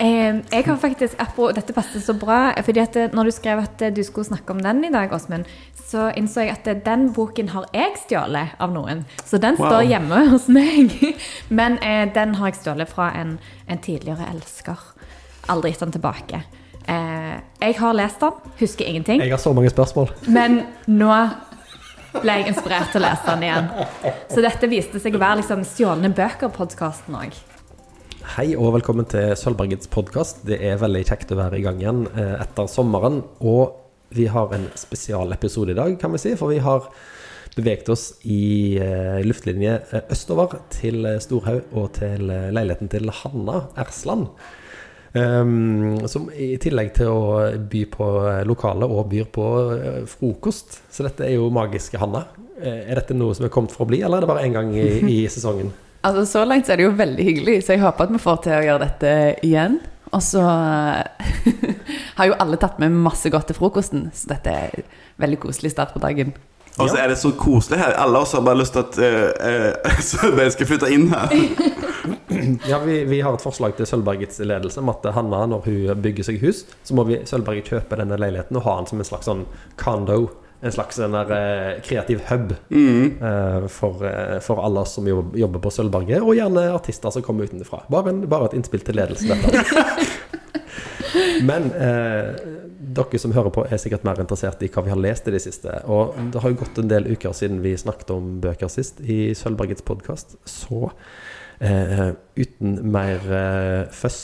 Eh, jeg har faktisk, apropos, Dette passer så bra. fordi at eh, når du skrev at eh, du skulle snakke om den i dag, Åsmund, så innså jeg at eh, den boken har jeg stjålet av noen. Så den Wow. står hjemme hos meg. Men eh, den har jeg stjålet fra en, en tidligere elsker. Aldri gitt den tilbake. Eh, jeg har lest den, husker ingenting. Jeg har så mange spørsmål. Men nå ble jeg inspirert til å lese den igjen. Så dette viste seg å være liksom stjålne bøker-podkasten òg. Hei og velkommen til Sølvbergets podkast. Det er veldig kjekt å være i gang igjen eh, etter sommeren. Og vi har en spesialepisode i dag, kan vi si. For vi har beveget oss i eh, luftlinje eh, østover til Storhaug og til leiligheten til Hanna Ersland. Um, som i tillegg til å by på lokale og byr på frokost. Så dette er jo magiske Hanna. Er dette noe som er kommet for å bli, eller er det bare én gang i, i sesongen? Altså, Så langt er det jo veldig hyggelig, så jeg håper at vi får til å gjøre dette igjen. Og så har jo alle tatt med masse godt til frokosten, så dette er en veldig koselig start på dagen. Og så er det så koselig her. Alle oss har bare lyst til at uh, eh, Sølvberg skal flytte inn her. Ja, vi, vi har et forslag til Sølvbergets ledelse om at Hanna, når hun bygger seg hus, så må vi Sølvberget kjøpe denne leiligheten og ha den som en slags sånn condo. En slags en der, eh, kreativ hub eh, for, eh, for alle oss som jobber, jobber på Sølvberget, og gjerne artister som kommer utenfra. Bare, en, bare et innspill til ledelsen. Men uh, dere som hører på, er sikkert mer interessert i hva vi har lest i det siste. Og det har jo gått en del uker siden vi snakket om bøker sist i Sølvbergets podkast. Så uh, uten mer føss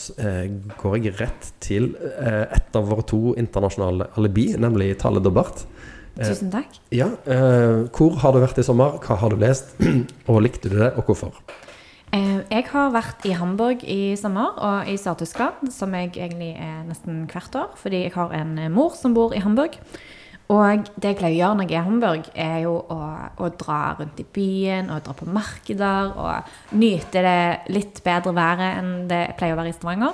går jeg rett til et av våre to internasjonale alibi, nemlig Tale Dobbart. Eh, Tusen takk. ja, eh, hvor har du vært i sommer? Hva har du lest? og likte du det, og hvorfor? Eh, Jeg har vært i Hamburg i sommer, og i Sør-Tyskland, som jeg egentlig er nesten hvert år, fordi jeg har en mor som bor i Hamburg. Og det jeg pleier å gjøre når jeg er i Hamburg, er jo å, å dra rundt i byen, og dra på markeder, og nyte det litt bedre været enn det pleier å være i Stavanger.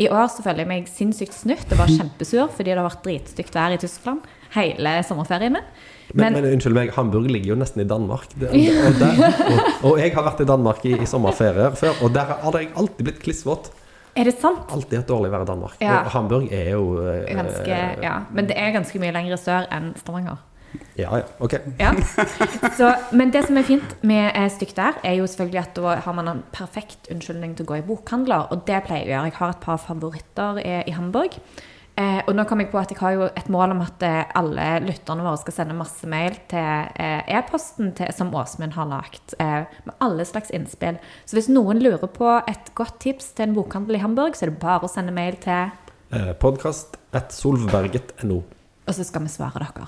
I år så føler jeg meg sinnssykt snytt og var kjempesur fordi det har vært dritstygt vær i Tyskland hele sommerferien min. Men, men, unnskyld meg, Hamburg ligger jo nesten i Danmark. Det, og, der, og, og jeg har vært i Danmark i, i sommerferier før, og der har jeg alltid blitt klissvåt. er det sant? Alltid hatt dårlig vær i Danmark. Ja. Og Hamburg er jo eh, Ganske, ja. Men det er ganske mye lenger sør enn Stavanger. Ja, ja. Ok. Ja. Så, men det som er fint med eh, der, er jo selvfølgelig at da har man en perfekt unnskyldning til å gå i bokhandler. Og det pleier jeg å gjøre. Jeg har et par favoritter i, i Hamburg. Eh, og nå kom jeg på at jeg har jo et mål om at eh, alle lytterne våre skal sende masse mail til eh, e-posten til- som Åsmund har lagt, eh, med alle slags innspill. Så hvis noen lurer på et godt tips til en bokhandel i Hamburg, så er det bare å sende mail til Eh, Podkast og så skal vi svare dere.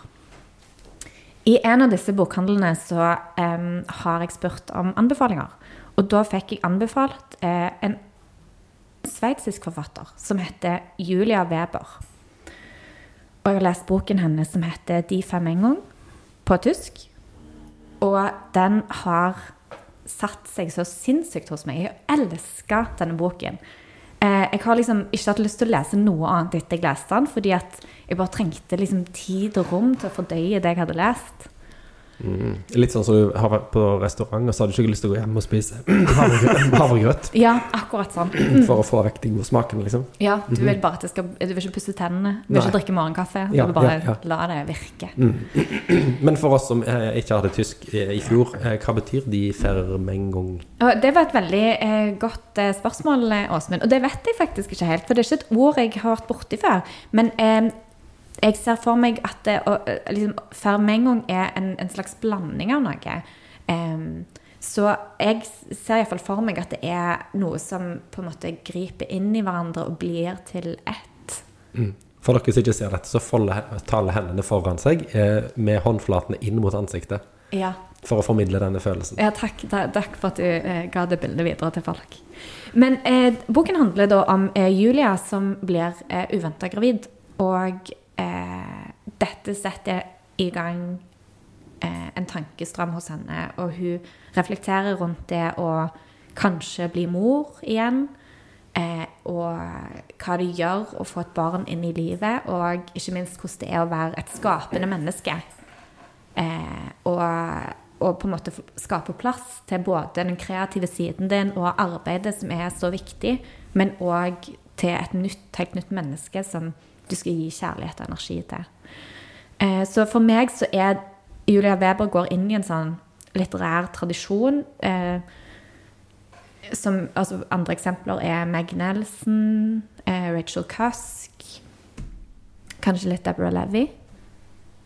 I en av disse bokhandlene så har jeg spurt om anbefalinger. Og da fikk jeg anbefalt eh, en sveitsisk forfatter som heter Julia Weber. Og jeg har lest boken hennes som heter De fem en gang, på tysk. Og den har satt seg så sinnssykt hos meg. Jeg elsker denne boken. Eh, jeg har liksom ikke hatt lyst til å lese noe annet etter jeg leste den, fordi at jeg bare trengte liksom tid og rom til å fordøye det jeg hadde lest. Mm. Litt sånn som du har vært på restaurant, og så hadde du ikke lyst til å gå hjem og spise havregrøt, Ja, akkurat sånn. for å få vekk de gode smakene, liksom. Ja, Du vil bare at det skal Du vil ikke pusse tennene, du vil Nei. ikke drikke morgenkaffe. Du Ja, vil bare ja, ja. la det virke. Men for oss som eh, ikke hadde tysk eh, i fjor, eh, hva betyr de fermengung? Det var et veldig eh, godt eh, spørsmål, eh, Åsmund. Og det vet jeg faktisk ikke helt, for det er ikke et ord jeg har vært borti før. Men eh, jeg ser for meg at det, og, eh, liksom, fermengong er en, en slags blanding av noe. Um, så jeg ser iallfall for meg at det er noe som på en måte griper inn i hverandre og blir til ett. For dere som ikke ser dette, så folder taler hendene foran seg eh, med håndflatene inn mot ansiktet. Ja. For å formidle denne følelsen. Ja, takk, takk for at du eh, ga det bildet videre til folk. Men eh, boken handler da om eh, Julia som blir eh, uventa gravid. Og eh, dette setter i gang eh, en tankestrøm hos henne. Og hun reflekterer rundt det å kanskje bli mor igjen. Eh, og hva det gjør å få et barn inn i livet. Og ikke minst hvordan det er å være et skapende menneske. Eh, og, og på en måte skape plass til både den kreative siden din og arbeidet som er så viktig, men òg til et nytt, helt nytt menneske som du skal gi kjærlighet og energi til. Eh, så for meg så er Julia Weber går inn i en sånn litterær tradisjon. Eh, som, altså andre eksempler er Meg Nelson, eh, Rachel Cusk, kanskje litt Deborah Levy.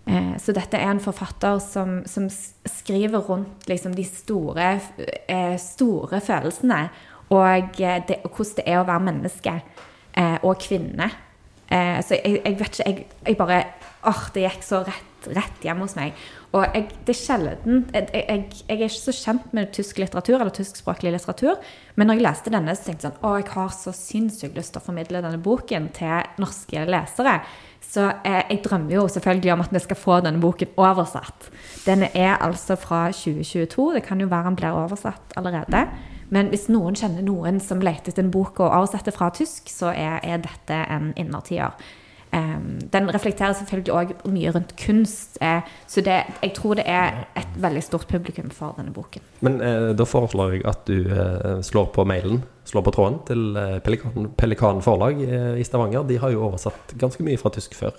Eh, så dette er en forfatter som, som skriver rundt liksom, de store, store følelsene. Og, det, og hvordan det er å være menneske og kvinne. Eh, så jeg, jeg vet ikke Jeg, jeg bare åh, Det gikk så rett, rett hjemme hos meg. Og jeg, det er sjelden jeg jeg er ikke så kjent med tysk litteratur, eller tyskspråklig litteratur, men når jeg leste denne, så tenkte jeg sånn Å, jeg har så sinnssykt lyst til å formidle denne boken til norske lesere. Så eh, jeg drømmer jo selvfølgelig om at vi skal få denne boken oversatt. Den er altså fra 2022. Det kan jo være den blir oversatt allerede. Men hvis noen kjenner noen som leter etter en bok å oversette fra tysk, så er, er dette en innertier. Um, den reflekterer selvfølgelig òg mye rundt kunst, eh, så det, jeg tror det er et veldig stort publikum for denne boken. Men eh, da foreslår jeg at du eh, slår på mailen, slår på tråden til eh, Pelikan, Pelikan forlag eh, i Stavanger. De har jo oversatt ganske mye fra tysk før.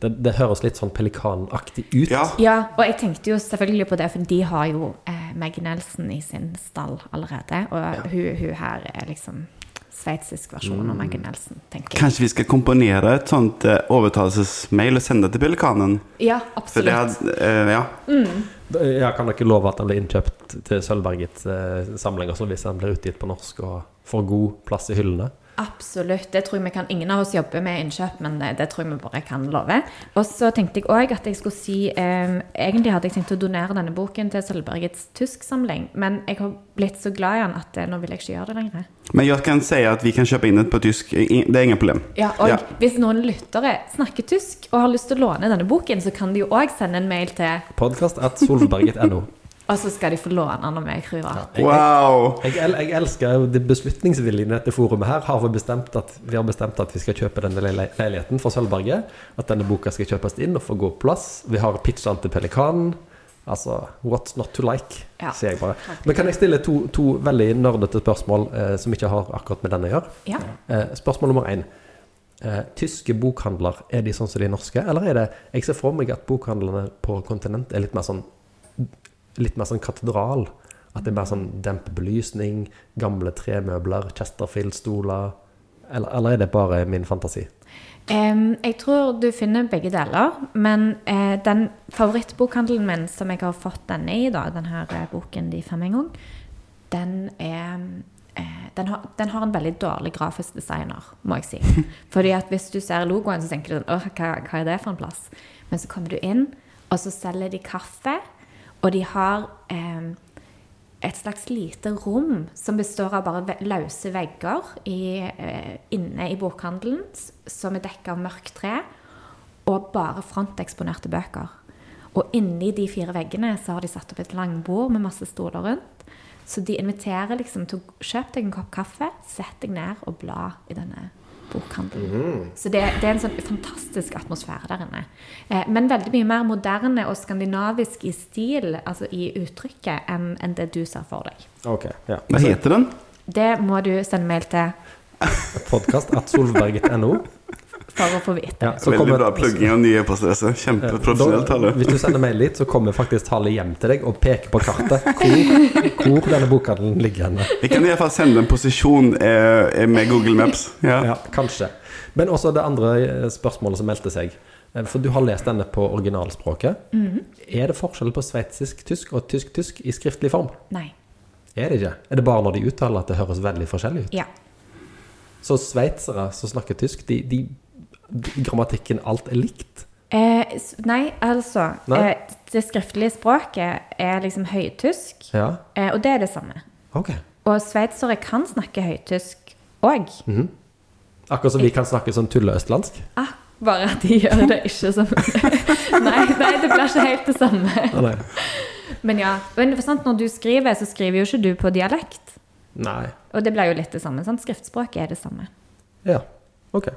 Det, det høres litt sånn pelikanaktig ut. Ja. Ja, og jeg tenkte jo selvfølgelig på det, for de har jo eh, Meg Nelson i sin stall allerede. Og hun, hun her er liksom sveitsisk versjon av Meg Nelson, tenker jeg. Kanskje vi skal komponere et sånt eh, overtalelsesmail og sende det til Pelikanen? Ja, For det absolutt. eh, ja. Ja, kan dere love at den blir innkjøpt til Sølvbergets eh, samling også, hvis den blir utgitt på norsk og får god plass i hyllene? Absolutt. Det tror jeg vi kan. Ingen av oss jobber med innkjøp, men det, det tror jeg vi bare kan love. Og så tenkte jeg òg at jeg skulle si eh, Egentlig hadde jeg tenkt å donere denne boken til Sølvbergets tysksamling, men jeg har blitt så glad i den at eh, nå vil jeg ikke gjøre det lenger. Men jeg kan si at vi kan kjøpe inn den på tysk. Det er ingen problem. Ja, og Ja. hvis noen lyttere snakker tysk og har lyst til å låne denne boken, så kan de jo òg sende en mail til Podkast at solberget.no. Og så skal de få låne den av meg, tror Jeg, Wow! jeg, jeg, jeg elsker det beslutningsviljen i dette forumet her. Har vi, bestemt at, vi har bestemt at vi skal kjøpe denne le- leiligheten for Sølvberget. At denne boka skal kjøpes inn og få god plass. Vi har pitcha den til Pelikanen. Altså, what's not to like, Ja. sier jeg bare. Men kan jeg stille to, to veldig nerdete spørsmål eh, som ikke har akkurat med denne å gjøre? Ja. Eh, spørsmål nummer én. Eh, tyske bokhandler, er de sånn som de norske? Eller er det Jeg ser for meg at bokhandlene på kontinentet er litt mer sånn Litt mer sånn katedral. At det er mer sånn demp belysning, gamle tremøbler, Chesterfield-stoler. Eller, eller er det bare min fantasi? Um, jeg tror du finner begge deler, men uh, den favorittbokhandelen min som jeg har fått denne i, da, denne eh, boken De fem en gang, den er eh, den har, den har en veldig dårlig grafisk designer, må jeg si. Fordi at hvis du ser logoen, så tenker du sånn, hva, hva er det for en plass? Men så kommer du inn, og så selger de kaffe, og de har eh, et slags lite rom som består av bare løse vegger i, eh, inne i bokhandelen, som er dekka av mørkt tre, og bare fronteksponerte bøker. Og inni de fire veggene så har de satt opp et langbord med masse stoler rundt. Så de inviterer liksom til å kjøpe deg en kopp kaffe, sett deg ned og bla i denne bokhandelen. Så det, det er en sånn fantastisk atmosfære der inne. Eh, men veldig mye mer moderne og skandinavisk i stil, altså i uttrykket, enn en det du ser for deg. Ok, ja. Hva heter den? Det må du sende mail til Podkast at solberget.no. for å få vite. Ja, så Veldig bra plugging av nye e-postadresser. Kjempeprofesjonelt. Halle. Hvis du sender mail dit, så kommer faktisk Halle hjem til deg og peker på kartet hvor, hvor denne bokhandelen ligger henne. Vi kan i hvert fall sende en posisjon eh, med Google Maps. Ja. Ja, kanskje. Men også det andre eh, spørsmålet som meldte seg. Eh, For du har lest denne på originalspråket. Er det forskjell på sveitsisk-tysk og tysk-tysk i skriftlig form? Nei. Er det ikke? Er det bare når de uttaler at det høres veldig forskjellig ut? Ja. Så sveitsere som snakker tysk, de, de grammatikken, alt er likt? Eh, nei, altså Nei? Eh, Det skriftlige språket er liksom høytysk, Ja, eh, og det er det samme. Okay. Og sveitsere kan snakke høytysk òg. Akkurat som vi kan snakke sånn tulleøstlandsk? Ah, bare at de gjør det ikke som nei, nei, det blir ikke helt det samme. Ah. Men ja, men sant, når du skriver, så skriver jo ikke du på dialekt. nei. Og det blir jo litt det samme. Sant? Skriftspråket er det samme. Ja, ok.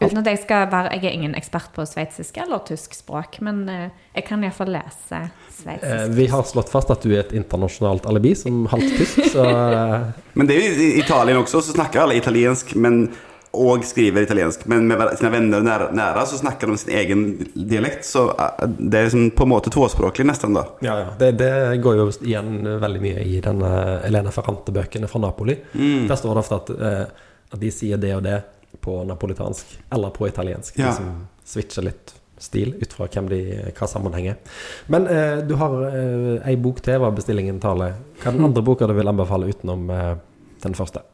Uten at jeg skal være Jeg er ingen ekspert på sveitsisk eller tysk språk, men eh, jeg kan iallfall lese Eh, sveitsisk. vi har slått fast at du er et internasjonalt alibi som halvt tysk, så eh, Men det er jo i Italien også, så snakker alle italiensk men, og skriver italiensk. Men med sine venner nære, nære så snakker de sin egen dialekt. Så eh, det er liksom på en måte tospråklig, nesten da. Ja, ja. Det, det går jo igjen veldig mye i denne Elena Ferrante-bøkene fra Napoli. Der står det ofte at, eh, at de sier det og det på napolitansk eller på italiensk. Ja. De som switcher litt stil ut fra hvem de, hva sammenheng er. Men eh, du har eh, ei bok til, var bestillingen tale. Hva er den andre boka du vil anbefale utenom eh, den første?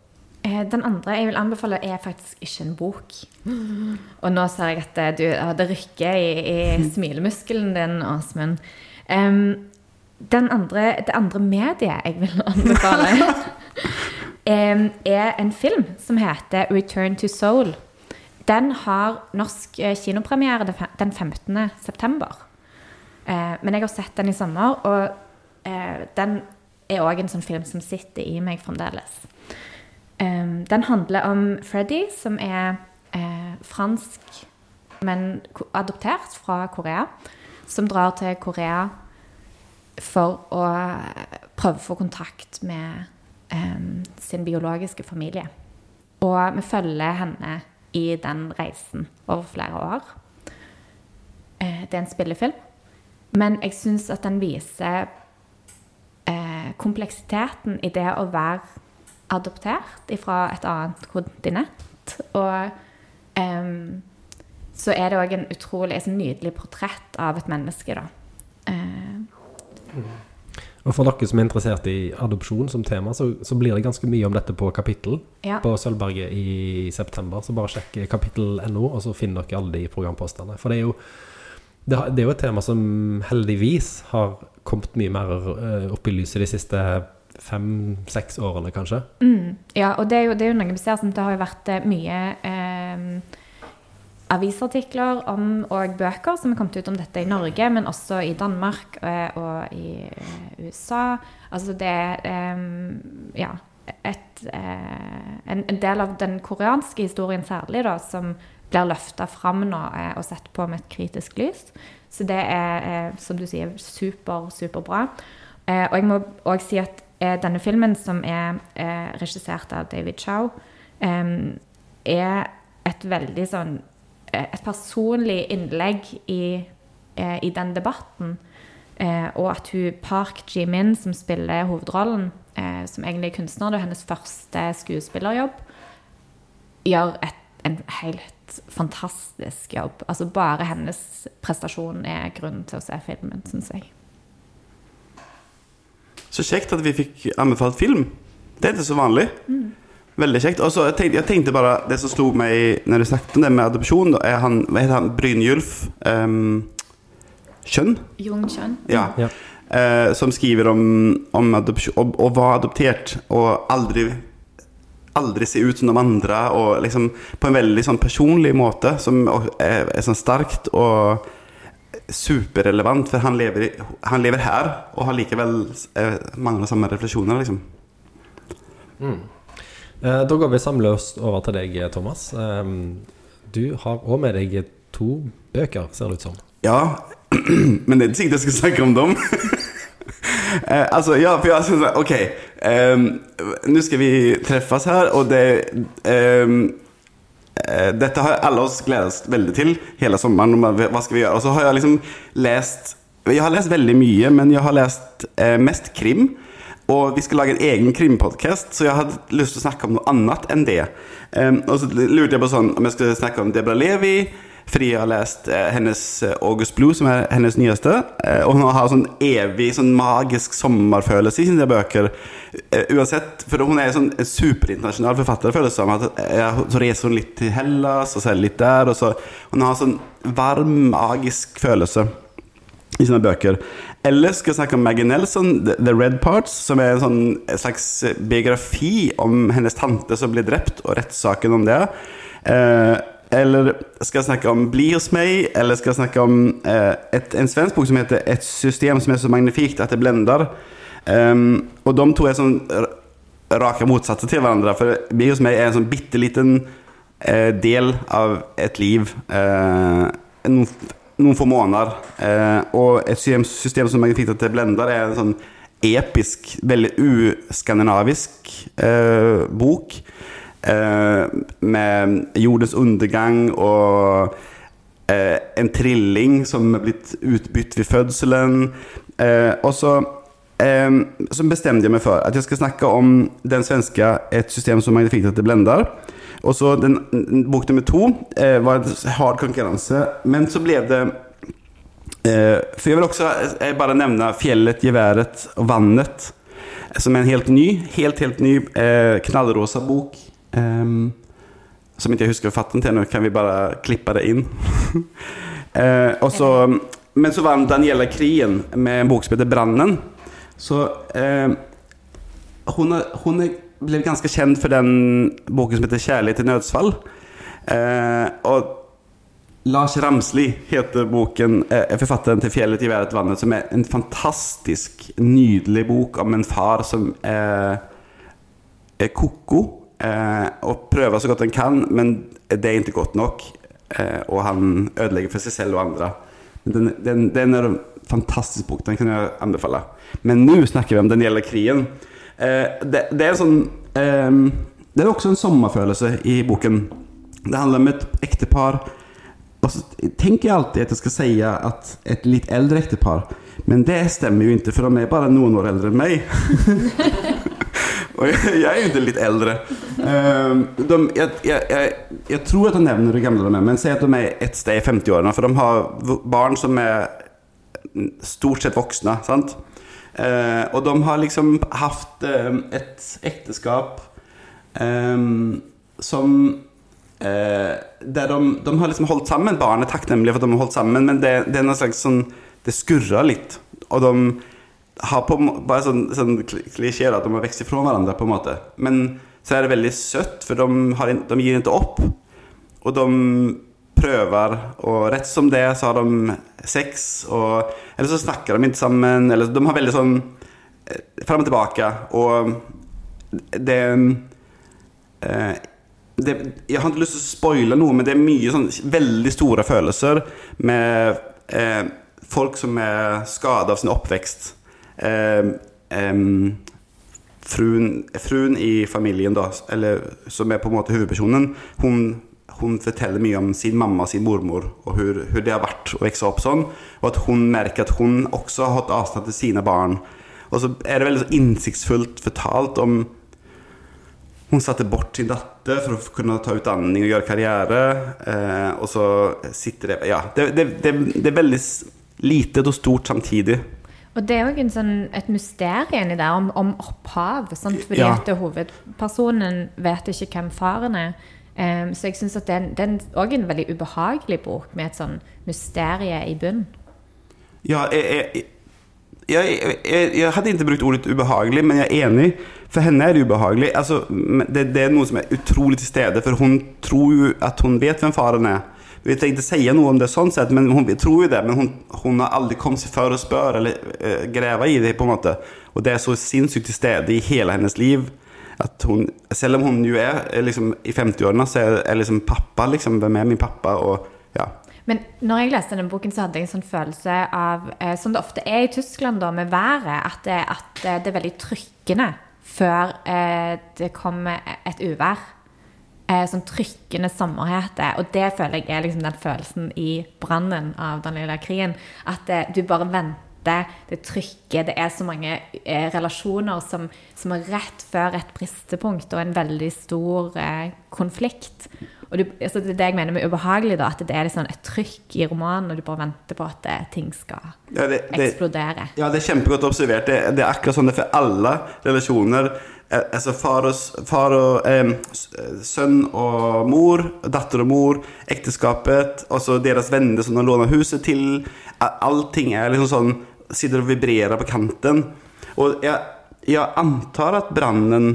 Eh, Den andre jeg vil anbefale, er faktisk ikke en bok. Og nå ser jeg at det, du, det rykker i, i smilemuskelen din, Åsmund. Um, den andre, det andre mediet jeg vil anbefale, er en film som heter 'Return to Soul'. Den har norsk eh, kinopremiere den 15. september. Eh, men jeg har sett den i sommer, og eh, den er òg en sånn film som sitter i meg fremdeles. Den handler om Freddy, som er fransk, men adoptert fra Korea. Som drar til Korea for å prøve å få kontakt med sin biologiske familie. Og vi følger henne i den reisen over flere år. Eh, det er en spillefilm. Men jeg syns at den viser eh, kompleksiteten i det å være adoptert fra et annet kontinent. Og em, så er det òg en utrolig et nydelig portrett av et menneske, da. Eh, Og for dere som er interessert i adopsjon som tema, så, så blir det ganske mye om dette på kapittel ja. på Sølvberget i september. Så bare sjekk kapittel.no, og så finner dere alle de programpostene. For det er jo det, er jo et tema som heldigvis har kommet mye mer eh, opp i lyset de siste fem-seks årene, kanskje. Mm, ja, og det er, jo, det er jo noe vi ser som det har vært eh, mye eh, avisartikler om, og bøker som er kommet ut om dette i Norge, men også i Danmark eh, og i eh, USA. Altså det er ja, et, eh, en, del av den koreanske historien særlig, da, som blir løfta fram nå og sett på med et kritisk lys. Så det er, som du sier, super, superbra. Og jeg må òg si at denne filmen, som er regissert av David Chow, er et veldig sånn Et personlig innlegg i, eh, i den debatten. Eh, og at hun Park Ji-min, som spiller hovedrollen, eh, som egentlig er kunstner, det er hennes første skuespillerjobb, gjør et, en helt fantastisk jobb. Altså Bare hennes prestasjon er grunnen til å se filmen, syns jeg. Så kjekt at vi fikk anbefalt film. Det er ikke så vanlig. Veldig kjekt. Og så jeg tenkte, jeg tenkte bare Det som slo meg når du snakket om det med adopsjon, da, er han Hva heter han? Brynjulf um, Kjønn? Jung Kjønn. Ja. Ja. Uh, som skriver om, om adopsjon Å å være adoptert og aldri Aldri se ut som de andre, og liksom på en veldig sånn personlig måte, som er, er sånn sterkt og superrelevant, for han lever, han lever her og har likevel eh, mange av de samme refleksjoner, liksom. Eh, da går vi samløst over til deg, Thomas. Eh, du har òg med deg to bøker, ser det ut som. Ja, men det er ikke sikkert jeg skal snakke om dem. eh, alltså, ja, for jeg syns Ok, ehm, nå skal vi treffes her, og det, ehm, eh, detta har alle oss gledet veldig til hela sommeren, Hva skal vi gjøre? Og så har jeg liksom lest Jeg har lest veldig mye, men jeg har lest eh, mest krim. Og vi skal lage en egen krimpodcast, så jeg hadde lyst til å snakke om noe annet enn det. Um, og så lurte jeg på sånn om jeg skulle snakke om Deborah Levi, fordi jeg har lest eh, hennes eh, August Blue, som er hennes nyeste. Eh, og hun har sånn evig, sånn magisk sommerfølelse i sine bøker. Eh, uansett, for hun er sånn en superinternational forfatter, føles det som. At, eh, så reiser hun litt til Hellas, og så litt der. Og så, hun har sånn varm, magisk følelse i sine bøker. Eller skal jeg snakke om Maggie Nelson, The Red Parts, som er en sånn slags biografi om hennes tante som ble drept, og rettssaken om det. Eh, eller skal jeg snakke om Bli hos meg, eller skal jeg snakke om eh, et, en svensk bok som heter Et system som er så magnifikt at det blender. Ehm, og de to er sånn rake motsatte til hverandre. For Bli hos meg er en sånn bitte liten eh, del av et liv. Eh, noen, noen få måneder. Eh, og et system, som jeg fikk til Blender er en sånn episk, veldig uskandinavisk eh, bok. Eh, med jordens undergang og eh, en trilling som er blitt utbytt ved fødselen. Eh, og så eh, så bestemte jeg meg for at jeg skal snakke om den svenske Et system som Magnifica til Blender. Og så den, bok nummer to eh, var hard konkurranse. Men så ble det eh, For jeg vil også eh, bare nevne 'Fjellet, geværet og vannet'. Som er en helt ny, helt, helt ny eh, knallrosa bok. ehm, som ikke jeg husker forfatteren til nå, kan vi bare klippe det inn. eh, og så, men så vant Daniela Krien med en bok som heter 'Brannen'. Så eh, hun, er, hun er, ble ganske kjent for den boken som heter 'Kjærlighet til nødsfall'. Eh, og Lars Ramsli heter boken, eh, er forfatteren til 'Fjellet, geværet, vannet', som er en fantastisk, nydelig bok om en far som er, er ko-ko eh, og prøver så godt han kan, men det er ikke godt nok. Eh, og han ødelegger for seg selv og andre. Den, den, den er en fantastisk bok, den kan jeg anbefale. Men nå snakker vi om den gjelder Eh, det, det er sånn eh, Det er også en sommerfølelse i boken. Det handler om et ektepar. Og så tenker jeg alltid at jeg skal si at et litt eldre ektepar, men det stemmer jo ikke, for de er bare noen år eldre enn meg. Og jeg, jeg er jo ikke litt eldre. Eh, de, jeg, jeg, jeg, jeg tror at de nevner hvor gamle de er, men si at de er et sted i 50-årene, for de har barn som er stort sett voksne. Sant? Eh, og de har liksom hatt eh, et ekteskap eh, som Der de, de har liksom holdt sammen. Barn er takknemlige for at de har holdt sammen, men det, det er noe slags sånn Det skurrer litt. Og de har på bare sånn, sånn klisjé at de har vokst ifra hverandre, på en måte. Men så er det veldig søtt, for de, har, de gir ikke opp. Og de prøver, og rett som det så har de sex, og, eller så snakker de ikke sammen, eller de har veldig sånn eh, fram og tilbake, og det, eh, det Jeg har ikke lyst til å spoile noe, men det er mye sånn veldig store følelser med eh, folk som er skadet av sin oppvekst. Eh, eh, fruen, fruen i familien, da, eller, som er på en måte hovedpersonen, hun, hun forteller mye om sin mamma og sin mormor, og hvordan det har vært å vokse opp sånn. Og at hun merker at hun også har hatt avstand til sine barn. Og så er det veldig så innsiktsfullt fortalt om hun satte bort sin datter for å kunne ta utdanning og gjøre karriere. Eh, og så sitter det Ja, det, det, det, det er veldig lite og stort samtidig. Og det er òg sånn, et mysterium inni der om, om opphav. Sant? Fordi Ja. at hovedpersonen vet ikke hvem faren er. Em, så jeg syns at det er også er en veldig ubehagelig bok med et sånn mysterie i bunnen. Ja, jeg, jeg, jeg, jeg, hadde ikke brukt ordet ubehagelig, men jeg er enig. For henne er det ubehagelig. Altså, det, det er noe som er utrolig til stede, for hun tror jo at hun vet hvem faren er. Vi tenkte si noe om det sånn sett, men hun tror jo det. Men hun, hun har aldri kommet seg for å spørre eller uh, grave i det, på en måte. Og det er så sinnssykt til stede i hele hennes liv. At hun, selv om hun jo er, er liksom, i 50-årene, så er, er liksom pappa liksom, Hvem er min pappa? Og ja. Men når jeg leste denne boken, så hadde jeg en sånn følelse av, eh, som det ofte er i Tyskland da, med været, at det, at det er veldig trykkende før eh, det kommer et uvær. Eh, sånn trykkende sommerhete. Og det føler jeg er liksom den følelsen i brannen av den lille krigen. At eh, du bare venter, det trykket. det er så mange eh, relasjoner som, som er rett før et bristepunkt og en veldig stor eh, konflikt. Og du, altså det er det jeg mener med ubehagelig, da, at det er liksom et trykk i romanen, og du bare venter på at eh, ting skal Ja, det, det, eksplodere. Ja, det er kjempegodt observert. Det, det er akkurat sånn det er for alle relasjoner. Eh, Altså far og, far og eh, eh, sønn og mor, datter og mor, ekteskapet, altså deres venner som de låner huset til. Allting er liksom sånn Sitter og vibrerer på kanten. Og jeg, jeg antar at brannen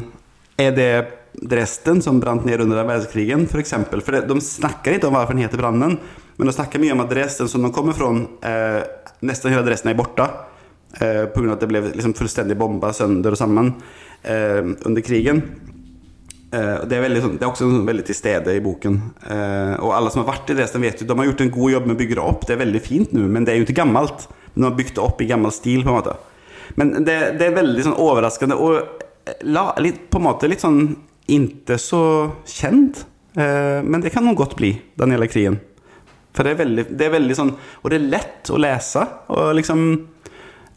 er det Dresden som brant ned under verdenskrigen, f.eks. For, eksempel. for det, de snakker ikke om hvorfor den heter Brannen, men de snakker mye om at Dresden, som de kommer fra, eh, nesten hele Dresden er borte. Eh, på grunn av at det ble liksom fullstendig bomba sønder og sammen eh, under krigen. Eh, det, er veldig, det er også veldig til stede i boken. Eh, og alle som har vært i Dresden, vet jo de har gjort en god jobb med å bygge det opp. Det er veldig fint nå, men det er jo ikke gammelt. De har bygd opp i gammel stil, på en måte. Men det, det er veldig sånn overraskende og eh, la, litt, på en måte litt sånn ikke så kjent. Eh, men det kan hun godt bli, Daniela Krien. For det er veldig, det er veldig sånn Og det er lett å lese. Og liksom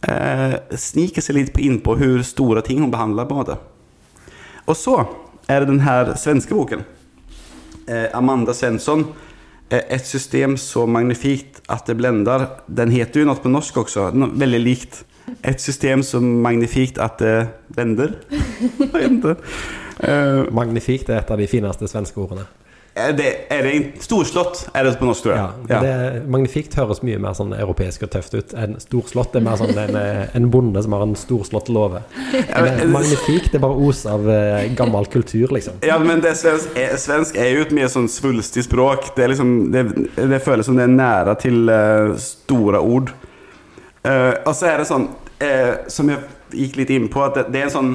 eh, snike seg litt inn på hvor store ting hun behandler, på en måte. Og så er det den her svenske boken. Eh, Amanda Svensson. Eh, Et system så magnifikt at det blender. Den heter jo noe på norsk også. no- Veldig likt. Et system så magnifikt at det blender. Eh, Magnifikt er et av de fineste svenske ordene. Er det, er det storslått, er det på norsk, tror Ja, jeg. Det, magnifikt høres mye mer sånn europeisk og tøft ut. En storslått er mer sånn en, eh, en bonde som har en storslått låve. Ja, Magnifikt er bare os av eh, gammel kultur, liksom. Ja, men det svensk, er, svensk er jo et mye sånn svulstig språk. Det, er liksom, det, det føles som det er nære til eh, store ord. Uh, og så er det sånn, uh, som jeg gikk litt inn på, at det, det er en sånn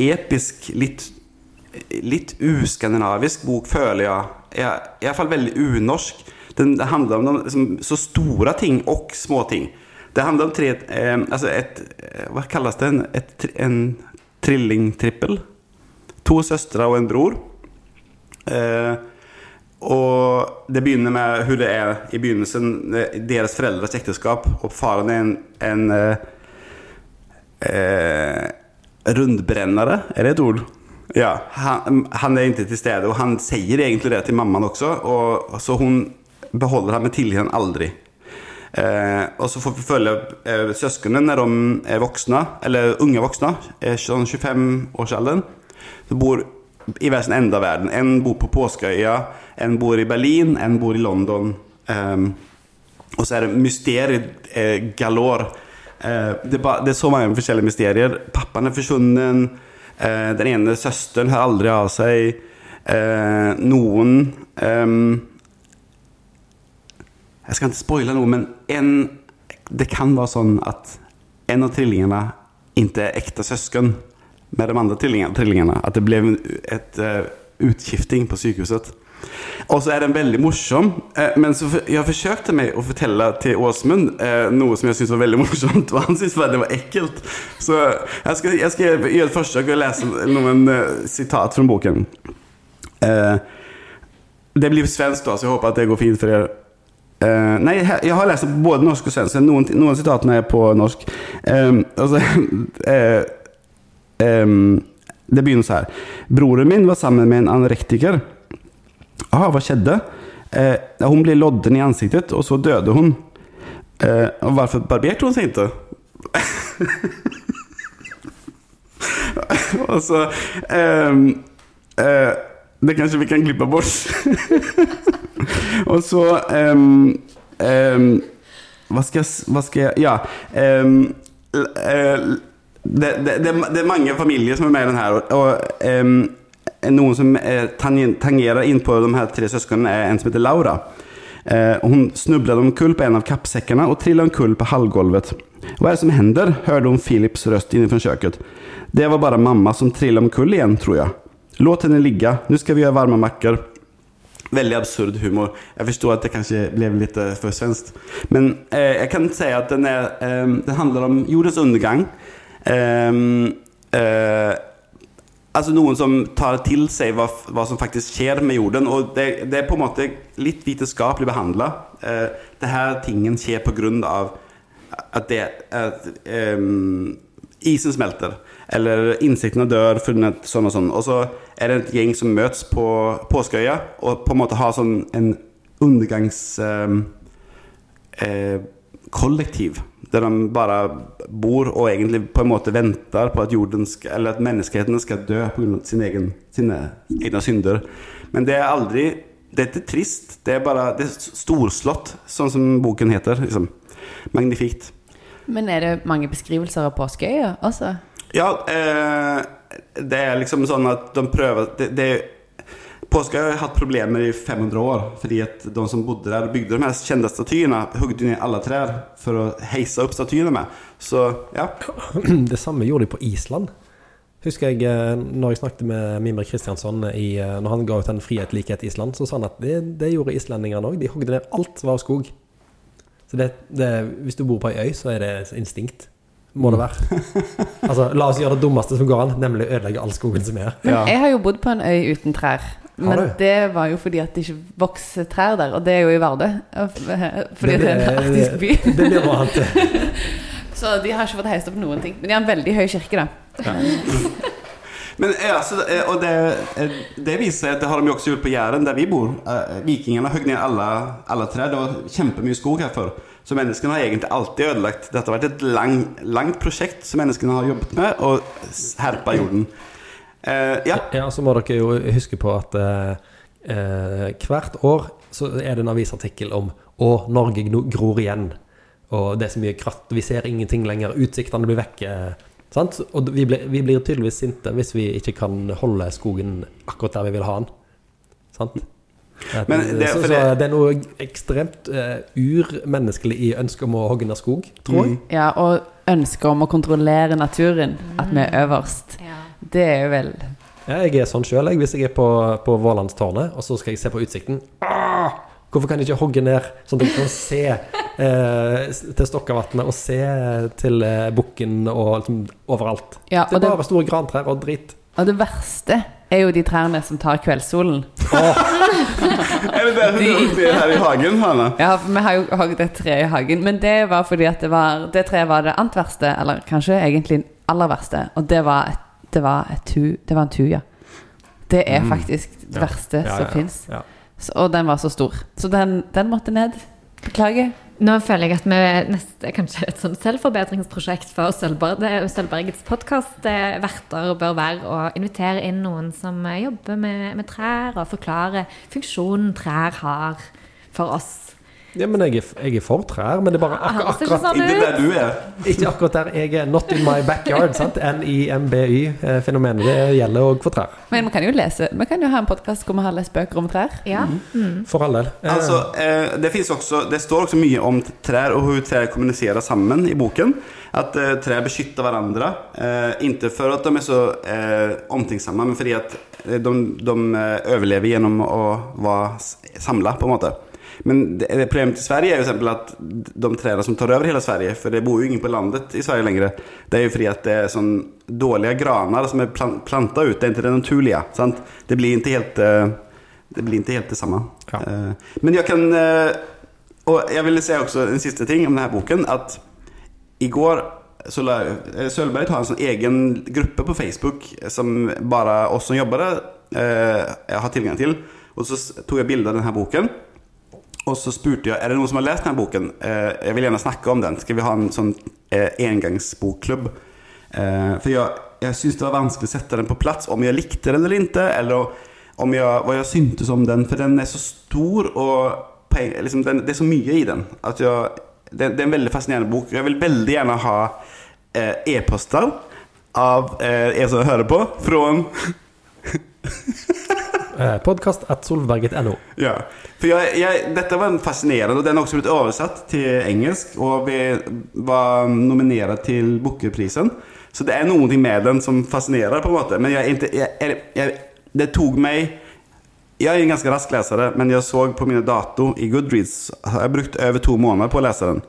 episk, litt, litt uskandinavisk bok, føler jeg. Jeg Iallfall veldig unorsk. Den, det handler om de, liksom, så store ting og små ting. Det handler om tre eh, Altså et eh, Hva kalles det? En, et, en trillingtrippel? To søstre og en bror. Eh, og det begynner med hvordan det er i begynnelsen, eh, deres foreldres ekteskap. Og faren er en, en eh, eh, rundbrennere, er det et ord? Ja, han, han er ikke til stede, og han sier egentlig det til mammaen også. Og, så hun beholder ham med tillit aldri. Eh, og så får vi følge eh, søsknene når de er voksne, eller unge voksne, er sånn 25-årsalderen. De bor i hver sin ende av verden. En bor på Påskeøya, en bor i Berlin, en bor i London. Eh, og så er det mysteriet eh, galore. Eh, det, det er så mange forskjellige mysterier. Pappaen er forsvunnet. Eh, den ene søsteren hører aldri av seg. Eh, noen ehm, Jeg skal ikke spoile noe, men en, det kan være sånn at en av trillingene ikke er ekte søsken med de andre tvillingene. At det ble et uh, utskifting på sykehuset. Og så er den veldig morsom. eh, men jeg forsøkte meg å fortelle til Åsmund eh, noe som jeg syntes var veldig morsomt, og han syntes bare det var ekkelt. Så jeg skal, jeg skal gjøre et forsøk å lese noen eh, sitat fra boken. Det blir svensk, da, så jeg håper at det går fint for dere. Uh, nei, jeg har lest både norsk og svensk. Noen, noen sitatene er på norsk. Um, altså, uh, um, det begynner så her. Broren min var sammen med en anorektiker. Jaha, hva skjedde? Eh, hun ble lodden i ansiktet, og så døde hun. Eh, og hvorfor barberte hun seg ikke? og så eh, eh, Det kanskje vi kan klippe bort. og så ehm, ehm, hva, skal jeg, hva skal jeg Ja. ehm, eh, det, det, det, det er mange familier som er med i den her. Og, og noen som eh, tangerer inn på de her tre søsknene, er en som heter Laura. Eh, hun snublet omkull på en av kappsäckene og trillet om omkull på halvgulvet. Hva er det som hender? hørte hun Philips røst inifrån kjøkkenet. Det var bare mamma som trillade omkull igjen, tror jeg. Låt henne ligge, nå skal vi gjøre varma makker. Veldig absurd humor. Jeg forstår at det kanskje ble litt for svenskt. Men eh, jeg kan si at den, er, eh, den handler om jordens undergang. Ehm, eh, Altså noen som tar til seg hva, hva som faktisk skjer med jorden. Og det, det er på en måte litt vitenskapelig behandla. Eh, det tingen skjer av at, det, at um, isen smelter. Eller insektene dør funnet sånn og sånn. Og så er det et gjeng som møtes på Påskeøya og på en måte har sånn en undergangs... ehm, eh. Der de bare bor og egentlig på en måte venter på at, jorden skal, eller at menneskeheten skal dø pga. Sin egen, sine egne synder. Men det er aldri Det er trist. Det er bare det er storslått, sånn som boken heter. Liksom. Magnifikt. Men er det mange beskrivelser av påskeøya også? Ja, eh, det er liksom sånn at de prøver det, det, Påskeøya har hatt problemer i 500 år fordi at de som bodde der, og bygde de her kjente statyene, hugde ned alle trær for å heise opp statyene med. Så ja. Det samme gjorde de på Island. Husker jeg eh, når jeg snakket med Mimre Kristiansson i, eh, når han ga ut den Frihet, likhet Island, så sa han at det, det gjorde islendingene òg. De hogde ned alt som var skog. Så det, det, hvis du bor på ei øy, så er det instinkt. Må det være. Altså, la oss gjøre det dummeste som går an, nemlig ødelegge all skogen som er. Men jeg har jo bodd på en øy uten trær. Men det var jo fordi at det ikke vokser trær der, og det er jo i Vardø. Fordi det, er en arktisk by. Det, det blir annet. Så de har ikke fått heist opp noen ting. Men de har en veldig høy kirke, da. Men ja, så, eh, och det, eh, det viser at det har de jo også gjort på Jæren, der vi bor. Eh, Vikingene høgg ned alle, alle trær. Det var kjempemye skog her før. Så menneskene har egentlig alltid ødelagt. Dette har vært et lang, langt prosjekt som menneskene har jobbet med, og herpa jorden. Eh, ja. Ja, så må dere jo huske på at uh, eh, hvert år så er det en avisartikkel om å, Norge gror igjen. Og det er så mye kratt, vi ser ingenting lenger, utsiktene blir vekke. Sant? Og vi blir, vi blir tydeligvis sinte hvis vi ikke kan holde skogen akkurat der vi vil ha den. Sant? Men det- så, så det- det er noe ekstremt uh, urmenneskelig i ønsket om å hogge ned skog, tror jeg. Ja, og ønsket om å kontrollere naturen. At vi er øverst. Det er jo vel jeg er sånn sjøl, hvis jeg er på, på Vålandstårnet, og så skal jeg se på utsikten. Ah, hvorfor kan jeg ikke hogge ned, sånn at jeg kan se eh, til Stokkavatnet og se til eh, bukken og liksom overalt? Ja, det er er det, bare store grantrær og drit. og det verste er jo de trærne som tar kveldssolen. Er det derfor du har det her i hagen, Hanna? Ja, for vi har jo hogd et tre i hagen, men det var fordi at det var Det treet var det annet verste, eller kanskje egentlig aller verste, og det var, et, det var, et tu, det var en tuja. Det er faktisk det Ja. verste Ja, som ja, fins. ja. Og den var så stor. Så den, den måtte ned. Beklager. Nå føler jeg at vi neste er kanskje et sånn selvforbedringsprosjekt for Sølvberg, Sølvbergets podkastverter bør være å invitere inn noen som eh, jobber med, med trær, og forklare funksjonen trær har for oss. Ja, men jeg er, jeg er for trær, men det er bare ak Høres ikke akkurat sånn Ikke der du er. Ikke akkurat der jeg er. Not in my backyard. sant? NIMBY-fenomenet. Det gjelder òg for trær. Men vi kan jo lese Vi kan jo ha en podkast hvor vi har lest bøker om trær. Ja. For all del. Eh, Altså, eh, det, også, det står også mye om trær og hvordan trær kommuniserer sammen i boken. At eh, trær beskytter hverandre. Eh, ikke for at de er så eh, omtenksomme, men fordi at de, de overlever gjennom å være samla, på en måte. Men det, problemet i Sverige er jo eksempel at de trærne som tar over hele Sverige, for det bor jo ingen på landet i Sverige lenger, det er jo fordi at det er sånn dårlige graner som er plan planta ut. Det er ikke det naturlige. Sant? Det blir ikke helt eh, det blir ikke helt det samme. Ja. Eh, Men jeg kan eh, Og jeg ville si også en siste ting om denne boken. At i går så la Sølvberg har en sånn egen gruppe på Facebook som bare oss som jobber der, eh, har tilgang til. Og så tok jeg bilde av denne boken. Og så spurte jeg er det noen som har lest denne boken. Eh, jeg vil gjerne snakke om den. Skal vi ha en sånn eh, engangsbokklubb? Eh, for jeg, jeg syntes det var vanskelig å sette den på plass om jeg likte den eller ikke. Eller om jeg, hva jeg syntes om den. For den er så stor, og liksom, den, det er så mye i den. At jeg, det, det er en veldig fascinerende bok. Jeg vil veldig gjerne ha eh, e-poster av eh, en som hører på, fra Podkast at solberget.no. Ja, for jeg, jeg, dette var fascinerende, og den har også blitt oversatt til engelsk, og vi var nominert til Bookerprisen. Så det er noe med den som fascinerer, på en måte. Men jeg, jeg, jeg, det tok meg Jeg er en ganske rask leser, men jeg så på mine dato i Goodreads har jeg brukt over to måneder på å lese den.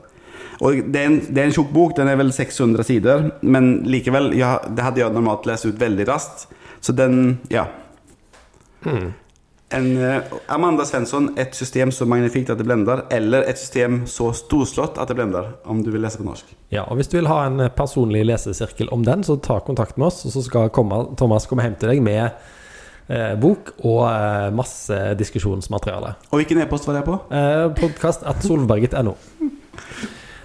Og det er en, det er en tjukk bok, den er vel 600 sider, men likevel, jeg, det hadde jeg normalt lest ut veldig raskt. Så den Ja. En, uh, Amanda Svensson, et system så magnifikt at det blender, eller et system så storslått at det blender, om du vil lese på norsk. Ja, og Hvis du vil ha en personlig lesesirkel om den, så ta kontakt med oss, og så skal komme, Thomas komme hjem til deg med eh, bok og eh, masse diskusjonsmateriale. Og hvilken e-post var det på? Eh, Podkast at solberget.no.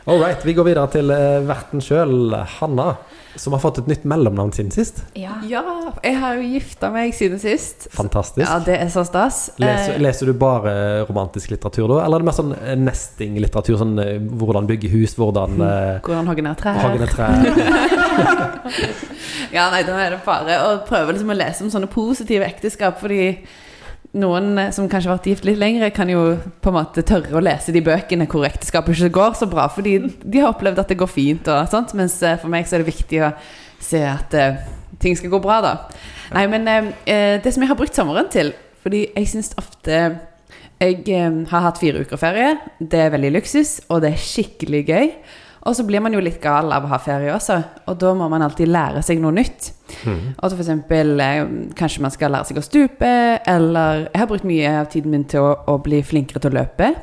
All right, vi går videre til eh, verten sjøl, Hanna, som har fått et nytt mellomnavn siden sist. Ja. Ja, jeg har jo gifta meg siden sist. Fantastisk. Ja, det er så stas. Leser, Eh, leser du bare romantisk litteratur da, eller er det mer sånn eh, nesting-litteratur? Sånn eh, hvordan bygge hus, hvordan eh, Hvordan hogge ned trær. hogge ned trær Ja, nei, da er det bare å prøve liksom å lese om sånne positive ekteskap, fordi noen eh, som kanskje har vært gift litt lengre, kan jo på en måte tørre å lese de bøkene hvor ekteskapet ikke går så bra, fordi de har opplevd at det går fint og sånt, mens eh, for meg så er det viktig å se at uh, ting skal gå bra, da. Nei, men eh, det som jeg har brukt sommeren til Fordi jeg syns ofte Jeg uh, har hatt fire uker ferie. Det er veldig luksus, og det er skikkelig gøy. Og så blir man jo litt gal av å ha ferie også, og da må man alltid lære seg noe nytt. Og så eksempel eh, kanskje man skal lære seg å stupe, eller Jeg har brukt mye av tiden min til å, å bli flinkere til å løpe.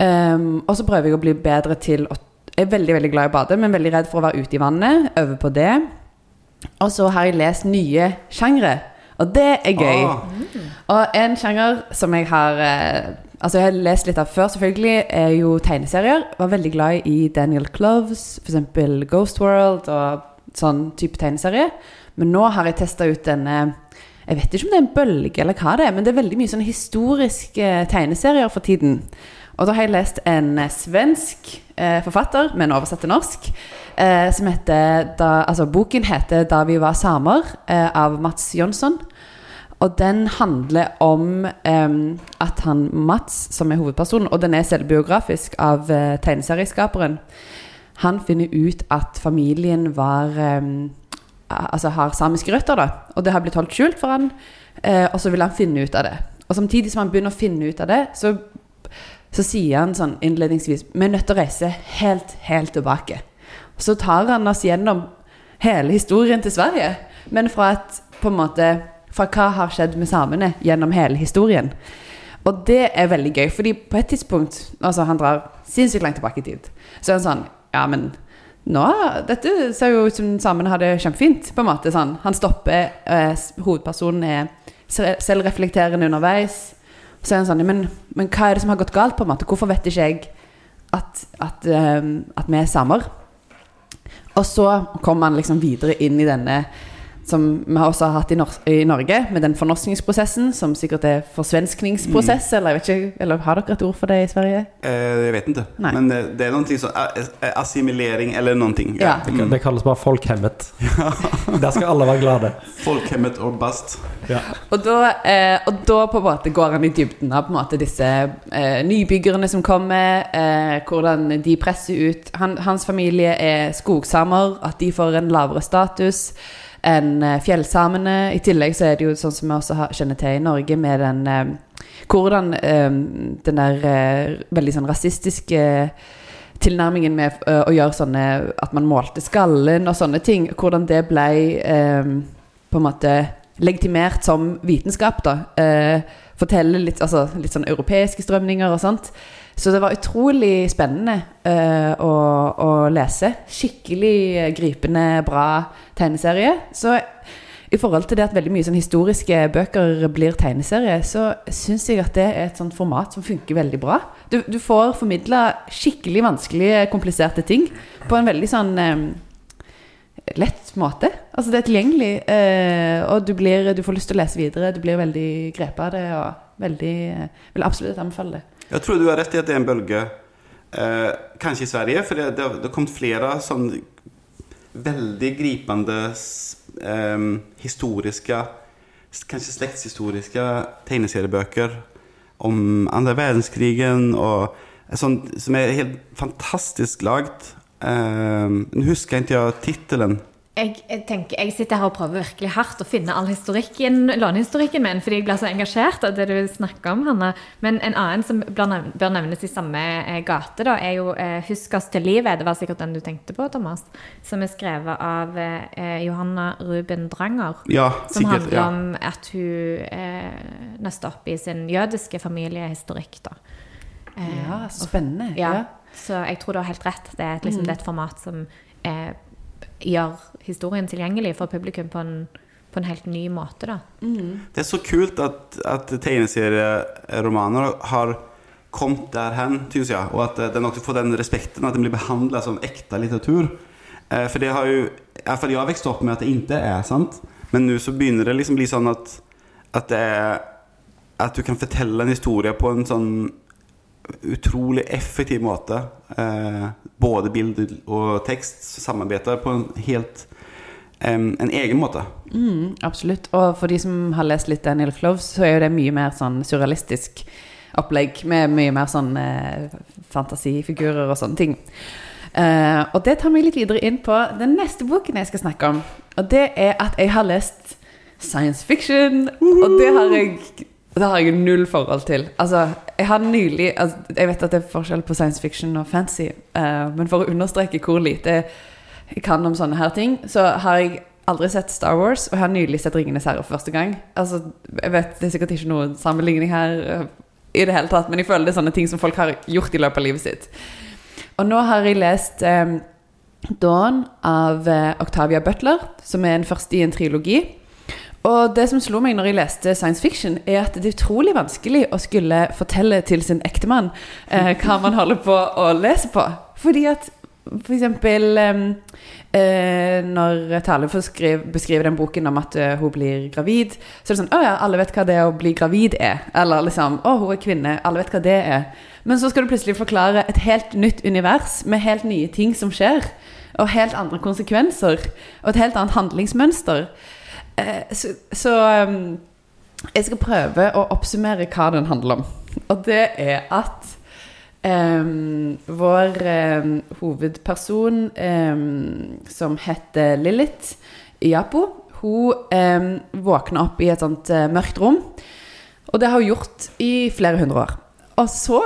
Um, og så prøver jeg å bli bedre til å Jeg er veldig veldig glad i å bade, men veldig redd for å være ute i vannet. Øve på det. Og så har jeg lest nye sjangre, og det er gøy. Ah. Og en sjanger som jeg har eh, Altså jeg har lest litt av før, selvfølgelig, er jo tegneserier. Var veldig glad i Daniel Cloves, f.eks. Ghost World og sånn type tegneserie. Men nå har jeg testa ut denne Jeg vet ikke om det er en bølge eller hva det er, men det er veldig mye sånne historiske tegneserier for tiden. Og da har jeg lest en svensk eh, forfatter, men oversatt til norsk, eh, som heter da, Altså, boken heter 'Da vi var samer', eh, av Mats Jonsson. Og den handler om um, at han Mats, som er hovedpersonen, og den er selvbiografisk av uh, tegneserieskaperen, han finner ut at familien var um, Altså har samiske røtter, da. Og det har blitt holdt skjult for han, Uh, og så vil han finne ut av det. Og samtidig som han begynner å finne ut av det, så, så sier han sånn innledningsvis Vi er nødt til å reise helt, helt tilbake. Så tar han oss gjennom hele historien til Sverige, men fra et på en måte fra hva har skjedd med samene gjennom hele historien. Og det er veldig gøy, fordi på et tidspunkt Altså, han drar sinnssykt langt tilbake i tid. Så er han sånn Ja, men nå Dette ser jo ut som samene har det kjempefint, på en måte. sånn Han stopper, eh, hovedpersonen er selvreflekterende underveis. Så er han sånn men, men hva er det som har gått galt, på en måte? Hvorfor vet ikke jeg at, at, um, at vi er samer? Og så kommer han liksom videre inn i denne som vi også har hatt i, Nor i Norge, med den fornorskningsprosessen, som sikkert er forsvenskningsprosess, eller jeg vet ikke, eller har dere et ord for det i Sverige? Eh, jeg vet ikke, Nei. Men det, det er någonting så, eh, eh, assimilering eller någonting. Ja. Det, det kalles bare folkhemmet. Der skal alle være glade. Folkhemmet og bast. Ja. Og da, eh, og da på en måte går han i dybden av på en måte disse eh, nybyggerne som kommer, eh, hvordan de presser ut han, Hans familie er skogsamer, at de får en lavere status enn eh, fjellsamene. I tillegg så er det jo sånn som vi også kjenner til i Norge, med den eh, Hvordan eh, den der veldig sånn rasistiske tilnærmingen med å gjøre sånne At man målte skallen og sånne ting. Hvordan det ble på en måte legitimert som vitenskap, da. Fortelle litt, altså, litt sånn europeiske strømninger og sånt. Så det var utrolig spennende uh, å, å lese. Skikkelig gripende, bra tegneserie. Så i forhold til det at veldig mye sånn historiske bøker blir tegneserie, så syns jeg at det er et sånt format som funker veldig bra. Du, du får formidla skikkelig vanskelige, kompliserte ting på en veldig sånn um, lett måte. Altså det er tilgjengelig, uh, og du, blir, du får lyst til å lese videre. Du blir veldig grepet av det, og veldig uh, Vil absolutt anbefale det. Jag tror du har rett i at det er en bølge, Eh, kanskje i Sverige, for det, det, har- det har kommet flere sånn veldig gripende eh, historiske Kanskje slektshistoriske tegneseriebøker om andre verdenskrigen og sånt som er helt fantastisk lagd. Nå eh, husker jeg ikke titeln. Jeg, jeg tenker, jeg sitter her og prøver virkelig hardt å finne all historikken, lånehistorikken min, fordi jeg blir så engasjert av det du snakker om, Hanna. Men en annen som bør, nevnes i samme eh, gate, da, er jo eh, 'Husk oss til livet'. Det var sikkert den du tenkte på, Thomas. Som er skrevet av eh, Johanna Ruben Dranger. Ja, Som sikkert. handler Ja. om at hun eh, nøster opp i sin jødiske familiehistorikk. da. Eh, Ja, spennende. spennende. ja. Så jeg tror du har helt rett. Det er liksom, det er et format som eh, gjør historien tilgjengelig for publikum på en, på en helt ny måte. Da. Det er så kult at, at tegneserieromaner har kommet der hen, jag. jeg. Og at den også får den respekten at den blir behandla som ekte litteratur. For det har jo Iallfall jeg har växt opp med at det ikke er sant. Men nå så begynner det liksom bli sånn at, at det er At du kan fortelle en historie på en sånn utrolig effektiv måte. Eh, både bilde og tekst samarbeider på en helt em, en egen måte. Mm, absolutt. Og for de som har lest litt Daniel Cloves, så er jo det mye mer sånn surrealistisk opplegg med mye mer sånn eh, fantasifigurer og sånne ting. Eh, og det tar meg litt videre inn på den neste boken jeg skal snakke om. Og det er at jeg har lest science fiction, og det har jeg det har jeg null forhold til. Altså, jeg har nylig altså, Jeg vet at det er forskjell på science fiction og fantasy, uh, men for å understreke hvor lite jeg kan om sånne her ting, så har jeg aldri sett Star Wars, og jeg har nylig sett 'Ringenes herre' for første gang. Altså, jeg vet Det er sikkert ikke noen sammenligning her eh, i det hele tatt, men jeg føler det er sånne ting som folk har gjort i løpet av livet sitt. Og nå har jeg lest um, Dawn av uh, Octavia Butler, som er den første i en trilogi. Og det som slo meg når jeg leste science fiction, er at det er utrolig vanskelig å skulle fortelle til sin ektemann eh, hva man holder på å lese på. Fordi at for eksempel eh, Når Tale beskriver, beskriver den boken om at eh, hun blir gravid, så er det sånn Å ja, alle vet hva det å bli gravid er. Eller liksom Å, hun er kvinne. Alle vet hva det er. Men så skal du plutselig forklare et helt nytt univers med helt nye ting som skjer. Og helt andre konsekvenser. Og et helt annet handlingsmønster. Eh, så, så um, jeg skal prøve å oppsummere hva den handler om. Og det er at um, vår um, hovedperson, som heter Lilith Iapo, hun våkner opp i et sånt uh, mørkt rom. Og det har hun gjort i flere hundre år. Og så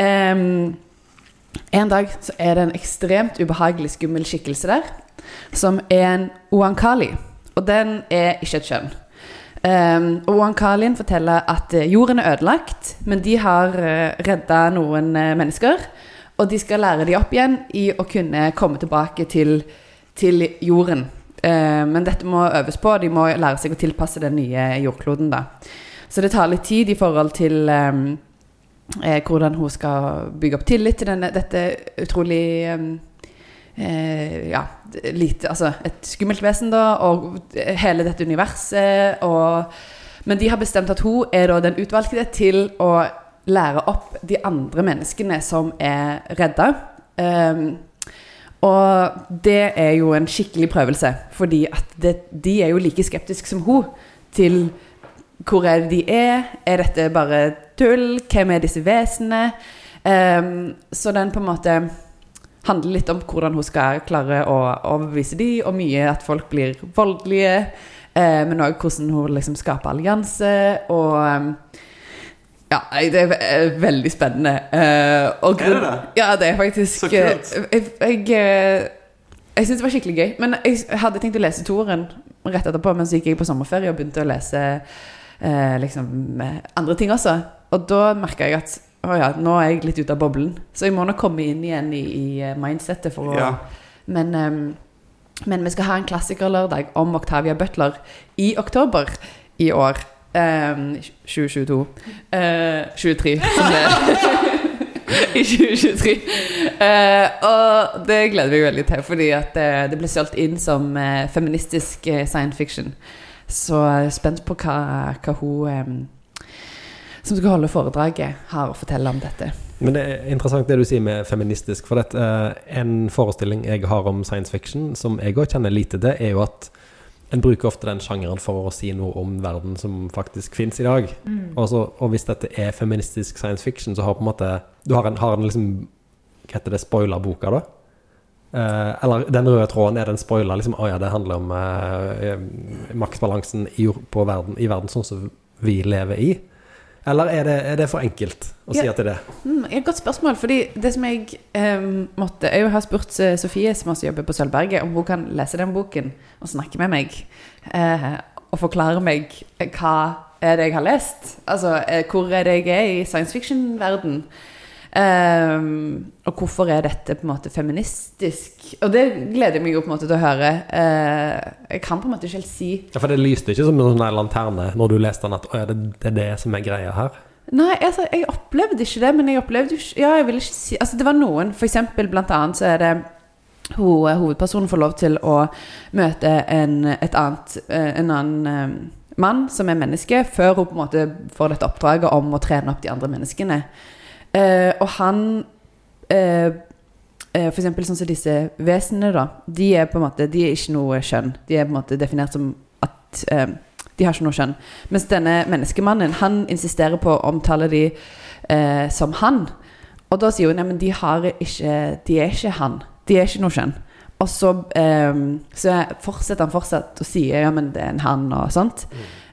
En dag så er det en ekstremt ubehagelig skummel skikkelse der, som er en Oankali. Og den er ikke et kjønn. Um, og Carlin forteller at eh, jorden er ødelagt, men de har uh, eh, redda noen uh, mennesker. Og de skal lære dem opp igjen i å kunne komme tilbake til, til jorden. Uh, men dette må øves på, de må lære seg å tilpasse den nye jordkloden. da. Så det tar litt tid i forhold til um, hvordan hun skal bygge opp tillit til denne, dette utrolig um, eh, ja, lite, altså et skummelt vesen, da, og hele dette universet. Og, men de har bestemt at hun er den utvalgte til å lære opp de andre menneskene som er redda. Um, og det er jo en skikkelig prøvelse, fordi de er jo like skeptiske som hun til hvor er det de er? Er dette bare tull? Hvem er disse vesenene? Um, så den på en måte handler litt om hvordan hun skal klare å overbevise de, og mye at folk blir voldelige. Eh, men òg hvordan hun liksom skaper allianse. Og um, ja, det er veldig spennende. Eh, og er det det? Ja, det er faktisk Så kult. eh, Jeg, jeg, eh, jeg syns det var skikkelig gøy. Men jeg hadde tenkt å lese toeren rett etterpå, men så gikk jeg på sommerferie og begynte å lese eh, liksom eh, andre ting også. Og da merka jeg at å ja, nå er jeg litt ute av boblen. Så jeg må nok komme inn igjen i, i eh, mindsettet for å Ja. men, um, men vi skal ha en klassikerlørdag om Octavia Butler i oktober i år. Um, 2022. Uh, 23, som det I 2023. Uh, og det gleder vi veldig til, fordi at eh, det ble solgt inn som eh, feministisk eh, science fiction. Så jeg er spent på hva, hva hun em, som skal holde foredraget, har å fortelle om dette. Men det er interessant det du sier med feministisk. For dette, eh, en forestilling jeg har om science fiction, som jeg òg kjenner lite til, er jo at en bruker ofte den sjangeren for å si noe om verden som faktisk fins i dag. Og, så, og hvis dette er feministisk science fiction, så har på en måte Du har en, har en liksom Hva heter det? Spoiler-boka, da? Eh, eller den røde tråden, er den spoiler? Liksom, å ja, det handler om eh, maktbalansen i, på verden, i verden sånn som vi lever i? Eller er det, er det for enkelt å si Ja. at det er det? Mm, et godt spørsmål. fordi det som jeg em, måtte Jeg har spurt eh, Sofie, som også jobber på Sølvberget, om hun kan lese den boken og snakke med meg. Eh, og forklare meg eh, hva er det jeg har lest. Altså, hvor er det jeg er i science fiction-verden. Em, og hvorfor er dette på en måte feministisk? Og det gleder jeg meg jo på en måte til å høre. Uh, jeg kan på en måte ikke helt si Ja, For det lyste ikke som en sånn lanterne når du leste den, at å, ja, det, det er det som er greia her. Nei, altså, jeg opplevde ikke det, men jeg opplevde jo ikke Ja, jeg vil ikke si Altså, det var noen, for eksempel, blant annet så er det ho, hovedpersonen får lov til å møte en, et annet, eh, en annen eh, mann som er menneske, før hun på en måte får dette oppdraget om å trene opp de andre menneskene. Eh, og han eh, eh, For eksempel sånn som disse vesenene, da. De er på en måte De er ikke noe kjønn. De er på en måte definert som at eh, De har ikke noe kjønn. Mens denne menneskemannen, han insisterer på å omtale de eh, som han. Og da sier hun nei, men de har ikke De er ikke han. De er ikke noe kjønn. og så, eh, så fortsetter han fortsatt å si ja, men det er en han og sånt.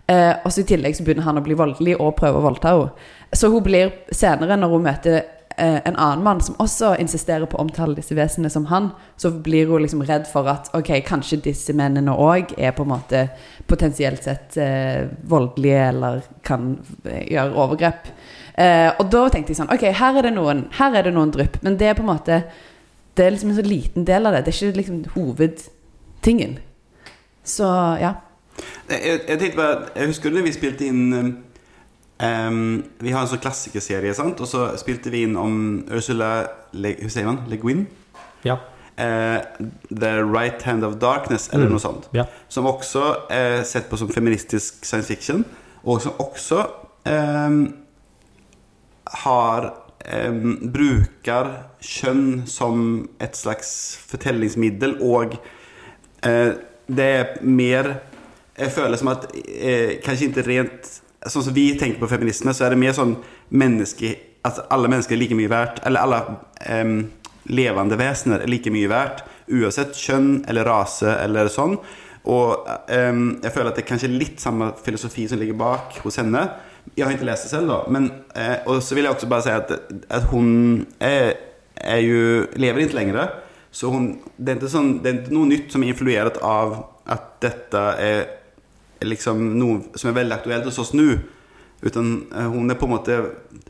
Eh, og så i tillegg så begynner han å bli voldelig og prøve å voldta henne. Så hun blir senere, når hun møter eh, en annen mann som også insisterer på å omtale disse vesenene som han, så blir hun liksom redd for at ok, kanskje disse mennene òg er på en måte potensielt sett eh, voldelige eller kan eh, gjøre overgrep. Eh, og da tenkte jeg sånn Ok, her er det noen Her er det noen drypp, men det er på en måte Det er liksom en så liten del av det. Det er ikke liksom hovedtingen. Så ja. Jeg, jeg tenkte bare Jeg husker når vi spilte inn um, Vi har en sånn klassikerserie, sant? Og så spilte vi inn om Ursula Le, Hussein. Le Guin? Ja. Uh, The Right Hand of Darkness, eller noe sånt. ja. Som også er sett på som feministisk science fiction, og som også um, har um, Bruker kjønn som et slags fortellingsmiddel, og uh, det er mer Jeg føler som at eh, kanskje ikke rent Sånn som vi tenker på feminisme, så er det mer sånn menneske At alle mennesker er like mye verdt, eller alle eh, levende vesener er like mye verdt, uansett kjønn eller rase eller sånn. Og eh, jeg føler at det er kanskje litt samme filosofi som ligger bak hos henne. Jeg har ikke lest det selv, da. Men, eh, og så vil jeg også bare si at, at hun er, er jo, lever ikke lenger. Så hun, det, er ikke sånn, det er ikke noe nytt som er influert av at dette er liksom noe som er veldig aktuelt hos oss nå. Utan eh, hun er på en måte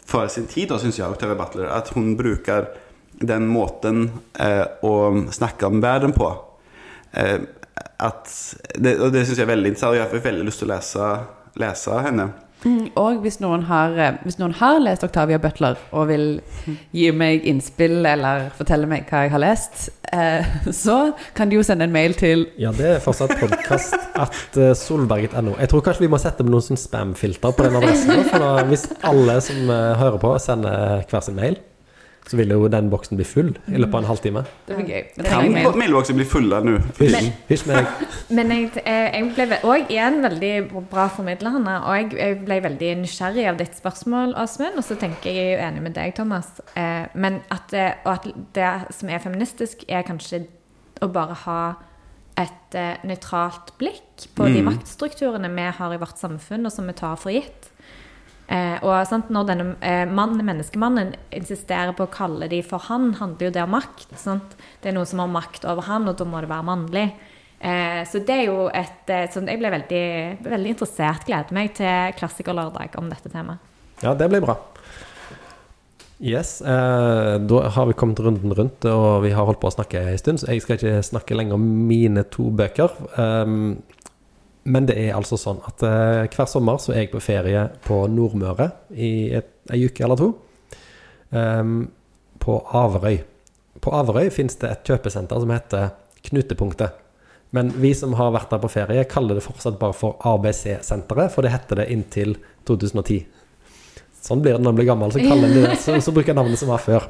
for sin tid, syns jeg, Octavia Butler. At hun bruker den måten eh, å snakke om verden på. Eh, at det, og det syns jeg er veldig interessant, og jeg får veldig lyst til å lese, lese henne. Og hvis noen, har, eh, hvis noen har lest Octavia Butler og vil gi meg innspill eller fortelle meg hva jeg har lest, eh, så kan de jo sende en mail til Ja, det er fortsatt podkast at eh, solberget.no. Jeg tror kanskje vi må sette med noen sånn spam-filter på den adressen. For da, hvis alle som hører på, sender hver sin mail, så vil jo den boksen bli full i løpet av en halvtime. Det blir gøy. Det Kan mailboksen bli fulle nå? Hysj, hysj med deg. Men jeg, eh, jeg ble òg igjen veldig bra formidler, Hanna. Og jeg, ble veldig nysgjerrig av ditt spørsmål, Åsmund. Og så tenker jeg jeg er jo enig med deg, Thomas. Eh, men at, det- og at det som er feministisk, er kanskje å bare ha et eh, nøytralt blikk på de maktstrukturene vi har i vårt samfunn, og som vi tar for gitt. Eh, og sant, Når denne eh, mannen, menneskemannen insisterer på å kalle de for han, handler jo det om makt. Sant? Det er noen som har makt over han, og da må det være mannlig. Eh, så det er jo et sånn, Jeg ble veldig, veldig interessert. Gleder meg til klassikerlørdag om dette temaet. Ja, det blir bra. Yes, eh, da har vi kommet runden rundt, og vi har holdt på å snakke en stund, så jeg skal ikke snakke lenger om mine to bøker. Um, men det er altså sånn at eh, hver sommer så er jeg på ferie på Nordmøre i et, ei uke eller to. Um, på Averøy. På Averøy fins det et kjøpesenter som heter Knutepunktet. Men vi som har vært der på ferie, kaller det fortsatt bare for ABC-senteret, for det heter det inntil 2010. Sånn blir det når man blir gammel, så, det, så, så bruker jeg navnet som var før.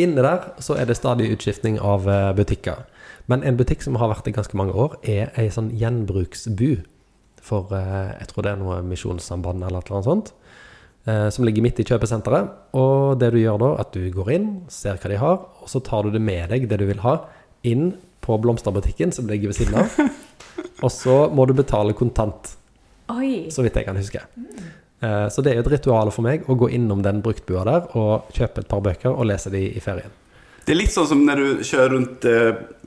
Inne der så er det stadig utskiftning av eh, butikker. Men en butikk som har vært i ganske mange år, er ei sånn gjenbruksbu. For eh, jeg tror det er noe Misjonssamband eller noe sånt. eh, Som ligger midt i kjøpesenteret. Og det du gjør da, at du går inn, ser hva de har, og så tar du det med deg, det du vil ha, inn på blomsterbutikken som ligger ved siden av. Og så må du betale kontant, Oi! så vidt jeg kan huske. Eh, Så det er jo et ritual for meg å gå innom den bruktbua der og kjøpe et par bøker og lese de i ferien. Det er litt sånn som når du kjører rundt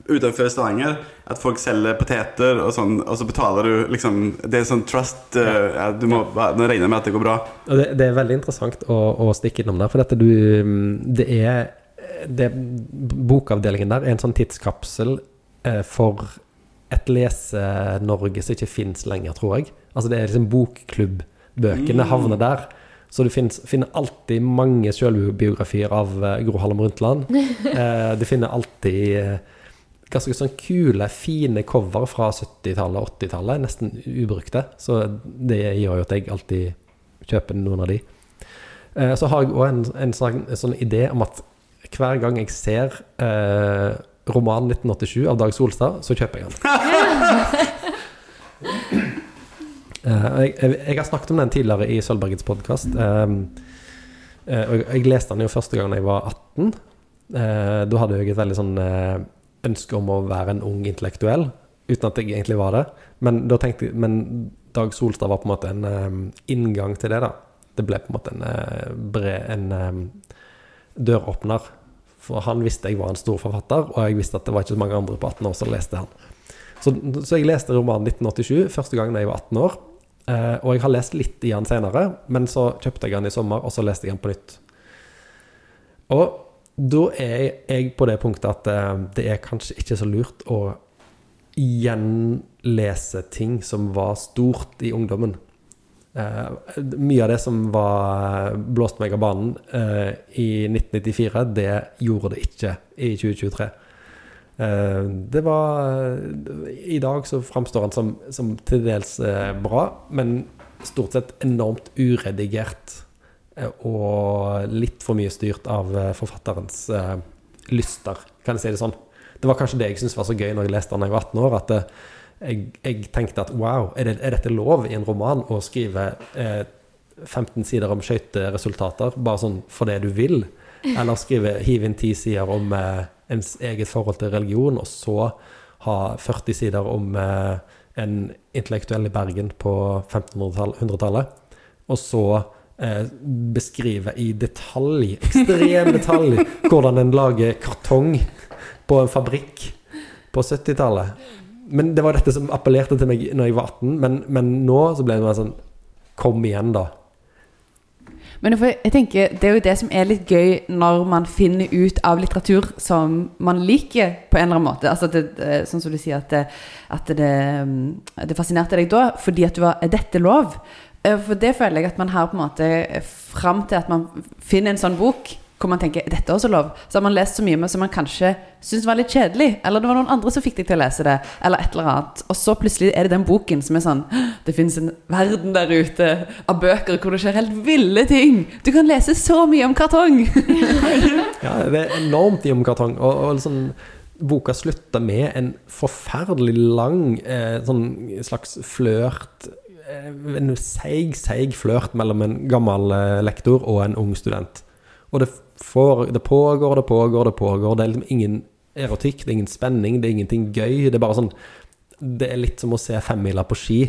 utenfor Stavanger. At folk selger poteter, og sånn, og så betaler du liksom Det er sånn trust uh, ja, Du må regner med at det går bra. Og det, det er veldig interessant å, å stikke innom der, for dette du Det er det, Bokavdelingen der er en sånn tidskapsel eh, for et lese-Norge som ikke fins lenger, tror jeg. Altså det er liksom bokklubb-bøkene havner der. Så du finnes, finner alltid mange selvbiografier av eh, Gro Harlem Brundtland. Eh, du finner alltid eh, ganske sånn kule, fine cover fra 70-tallet og 80-tallet, nesten ubrukte. Så det gjør jo at jeg alltid kjøper noen av de. Eh, så har jeg òg en, en, sånn, en sånn idé om at hver gang jeg ser eh, romanen 1987 av Dag Solstad, så kjøper jeg den. Eh, jeg, jeg, har snakket om den tidligere i Sølvbergets podkast. og jeg, leste den jo første gang da jeg var 18. Eh, da hadde jeg et veldig sånn eh, ønske om å være en ung intellektuell, uten at jeg egentlig var det. Men, da tenkte, men Dag Solstad var på en måte en um, inngang til det, da. Det ble på en måte en, eh, bred, en um, døråpner. For han visste jeg var en stor forfatter, og jeg visste at det var ikke så mange andre på 18 år som leste han. Så, så jeg leste romanen 1987 første gang da jeg var 18 år. Uh, og jeg har lest litt i han senere, men så kjøpte jeg han i sommer, og så leste jeg han på nytt. Og da er jeg på det punktet at eh, det er kanskje ikke så lurt å gjenlese ting som var stort i ungdommen. Eh, mye av det som var blåst meg av banen eh, i 1994, det gjorde det ikke i 2023. Eh, det var I dag så framstår han som, som til dels eh, bra, men stort sett enormt uredigert. Og litt for mye styrt av eh, forfatterens eh, lyster, kan jeg si det sånn. Det var kanskje det jeg syntes var så gøy når jeg leste den da jeg var 18 år. At eh, jeg, jeg tenkte at wow, er, det, er dette lov i en roman å skrive eh, 15 sider om skøyteresultater bare sånn for det du vil? Eller skrive, hive inn 10 sider om eh, ens eget forhold til religion, og så ha 40 sider om eh, en intellektuell i Bergen på 1500-tallet, og så beskrive i detalj, ekstrem detalj, hvordan en lager kartong på en fabrikk på 70-tallet. Men det var dette som appellerte til meg når jeg var 18, men, men nå så ble det mer sånn Kom igjen, da. Men jeg, tenker, det er jo det som er litt gøy når man finner ut av litteratur som man liker på en eller annen måte. Altså det, sånn som du sier at, det, at det, mm, det fascinerte deg da fordi at du var Er dette lov? Eh, For det føler jeg at man har på en måte fram til at man finner en sånn bok hvor man tenker dette er også lov, så har man lest så mye med som man kanskje syns var litt kjedelig. Eller det var noen andre som fikk deg til å lese det, eller et eller annet. Og så plutselig er det den boken som er sånn Det fins en verden der ute av bøker hvor det skjer helt ville ting. Du kan lese så mye om kartong! Ja, det er enormt mye om kartong. Og, og liksom, boka slutter med en forferdelig lang eh, sånn slags flørt eh, En seig, seig flørt mellom en gammel eh, lektor og en ung student. Og det, får, det pågår, det pågår, det pågår. Det er liksom ingen erotikk, det er ingen spenning, det er ingenting gøy. Det er bare sånn Det er litt som å se femmila på ski.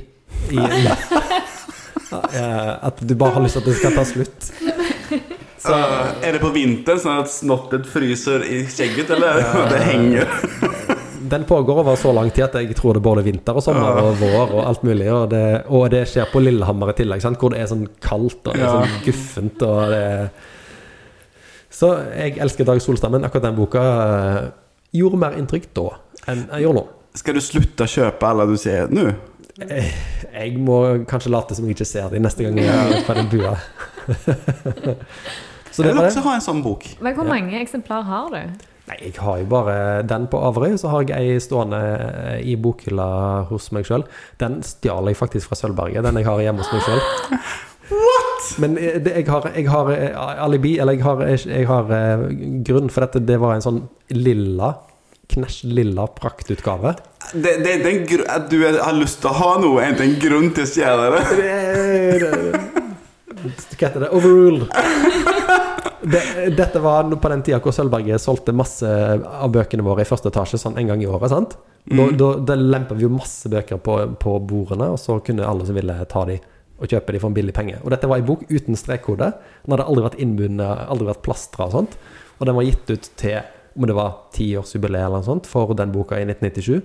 I, eh, at du bare har lyst til at det skal ta slutt. Så, er det på vinteren, sånn at snottet fryser i skjegget, eller? Det henger. Den pågår over så lang tid at jeg tror det er både vinter og sommer og vår og alt mulig. Og det, og det skjer på Lillehammer i tillegg, sant? hvor det er sånn kaldt og det er sånn guffent. Og det Så jeg elsker Dag Solstad, men akkurat den boka eh, gjorde mer inntrykk da enn jeg gjør nå. Skal du slutte å kjøpe alle du ser nå? Eh, Jeg må kanskje late som jeg ikke ser dem neste gang jeg er på den bua. Så Jeg vil også ha en sånn bok. Men hvor mange eksemplar har du? Nei, jeg har jo bare den på Averøy, så har jeg ei stående eh, i bokhylla hos meg sjøl. Den stjal jeg faktisk fra Sølvberget, den jeg har hjemme hos meg sjøl. Men eh, det, jeg har, jeg har eh, alibi, eller jeg har, jeg har grunn, for dette det var en sånn lilla, knæsj lilla praktutgave. Det, det er ikke en gru- at du har lyst til å ha noe, er det en grunn til å stjele det. Hva heter det? Overruled. Det, dette var på den tida hvor Sølvberget solgte masse av bøkene våre i første etasje sånn en gang i året. sant? Da, da, da lempa vi jo masse bøker på, på bordene, og så kunne alle som ville ta de og kjøpe de for en billig penge. Og dette var ei bok uten strekkode. Den hadde aldri vært innbundet, aldri vært plastra og sånt. Og den var gitt ut til om det var tiårsjubileet eller noe sånt for den boka i 1997.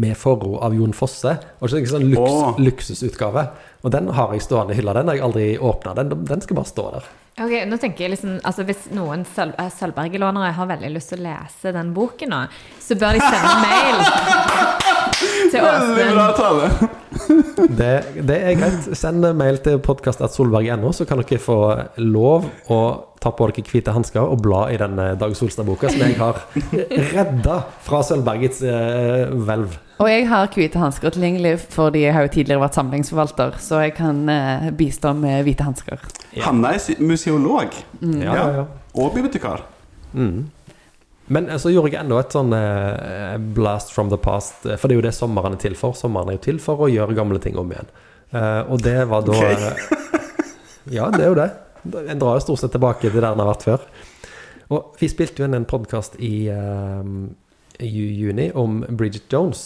Med forord av Jon Fosse. Og ikke sånn luks, oh. luksusutgave. Og den har jeg stående i hylla. Den har jeg aldri åpna. Den, den skal bare stå der. Ok, nå tenker jeg liksom, altså Hvis noen Sølv- eh, Sølvberget-lånere har veldig lyst til å lese den boken nå, så bør de sende mail til Veldig bra tale. Det, det er greit. Send mail til podkast.solberg.no, så kan dere få lov å ta på dere hvite hansker og bla i den eh, Dag Solstad-boka som jeg har redda fra Sølvbergets eh, hvelv. Og jeg har hvite hansker tilgjengelig fordi jeg har jo tidligere vært samlingsforvalter, så jeg kan eh, bistå med hvite hansker. Hanna er museolog Mm. ja, ja. og bibliotekar. Mm. Men eh, så gjorde jeg enda et sånn eh, blast from the past. eh, For det er jo det sommeren er til for. Sommeren er jo til for å gjøre gamle ting om igjen. Eh, og det var da Ja, det er jo det. En drar jo stort sett tilbake til der en har vært før. Og vi spilte jo inn en podkast i, eh, i juni om Bridget Jones.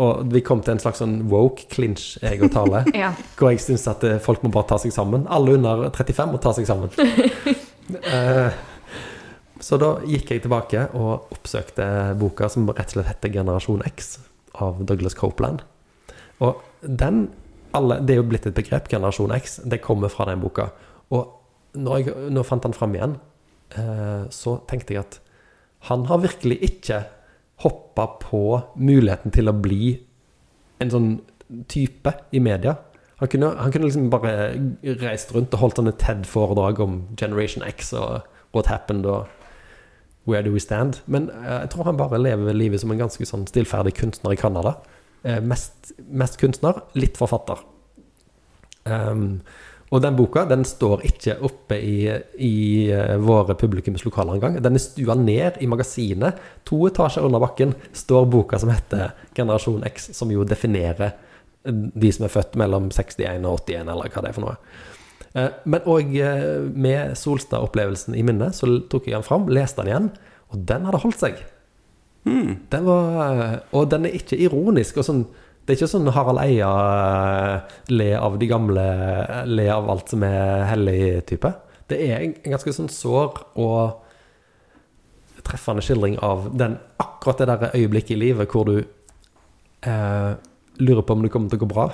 Og vi kom til en slags sånn woke clinch, jeg og Tale. Ja. Hvor jeg syns at eh, folk må bare ta seg sammen. Alle under 35 må ta seg sammen. Eh, så da gikk jeg tilbake og oppsøkte boka som rett og slett heter 'Generasjon X' av Douglas Copeland. Og den alle, Det er jo blitt et begrep, generasjon X. Det kommer fra den boka. Og når jeg nå fant den fram igjen, eh, så tenkte jeg at han har virkelig ikke hoppa på muligheten til å bli en sånn type i media. Han kunne, han kunne liksom bare reist rundt og holdt sånne TED-foredrag om Generation X og What Happened og Where Do We Stand? Men eh, jeg tror han bare lever livet som en ganske sånn stillferdig kunstner i Canada. Eh, mest, mest kunstner, litt forfatter. Um, og den boka den står ikke oppe i, i eh, våre publikumslokaler engang. Den er stua ned i magasinet. To etasjer under bakken står boka som heter Generasjon X, som jo definerer de som er født mellom 61 og 81, eller hva det er for noe. Eh, Men òg med Solstad-opplevelsen i minnet, så tok jeg den fram, leste den igjen, og den hadde holdt seg. Den var, og den er ikke ironisk. og sånn det er ikke sånn Harald Eia eh, le av de gamle, le av alt som er hellig-type. Det er en en ganske sånn sår og treffende skildring av den, akkurat det der øyeblikket i livet hvor du eh, lurer på om det kommer til å gå bra.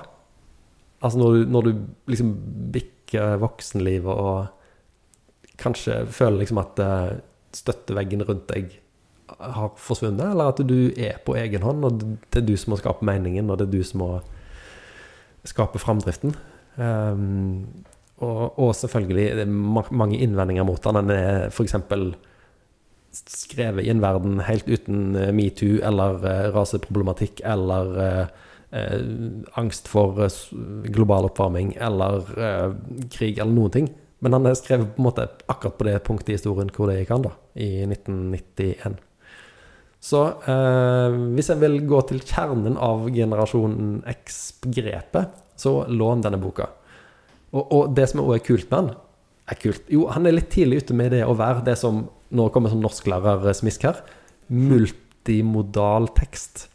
Altså når du, når du liksom bikker voksenlivet og kanskje føler liksom at eh, støtteveggen rundt deg har forsvunnet, eller at du er på egen hånd, og det er du som må skape meningen, og det er du som må skape framdriften. Um, og, og selvfølgelig det er ma- mange innvendinger mot den. Den er f.eks. skrevet i en verden helt uten eh, metoo eller eh, raseproblematikk eller eh, eh, angst for eh, global oppvarming eller eh, krig eller noen ting. Men han er skrevet på en måte akkurat på det punktet i historien hvor det gikk an, da, i 1991. Så eh, hvis jeg vil gå til kjernen av generasjonen X-grepet, så lån denne boka. Og, og det som også er kult med han, er kult Jo, han er litt tidlig ute med det å være det som Nå kommer sånn norsklærersmisk her. Multimodal tekst.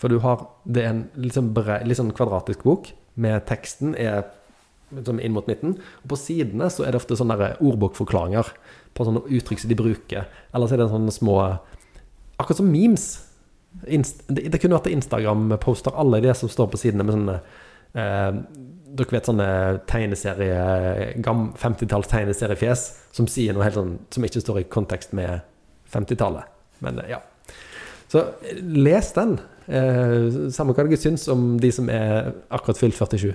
For du har Det er en litt sånn, bre, litt sånn kvadratisk bok, med teksten er liksom inn mot midten. Og på sidene så er det ofte sånne ordbokforklaringer på sånne uttrykk som de bruker. Eller så er det sånne små Akkurat som memes. Inst det, det kunne vært Instagram-poster, alle de som står på sidene med sånne eh, Dere vet sånne tegneserie 50-talls tegneseriefjes som sier noe helt sånn som ikke står i kontekst med 50-tallet. Men eh, ja. Så eh, les den. Eh, samme hva dere syns om de som er akkurat fylt 47.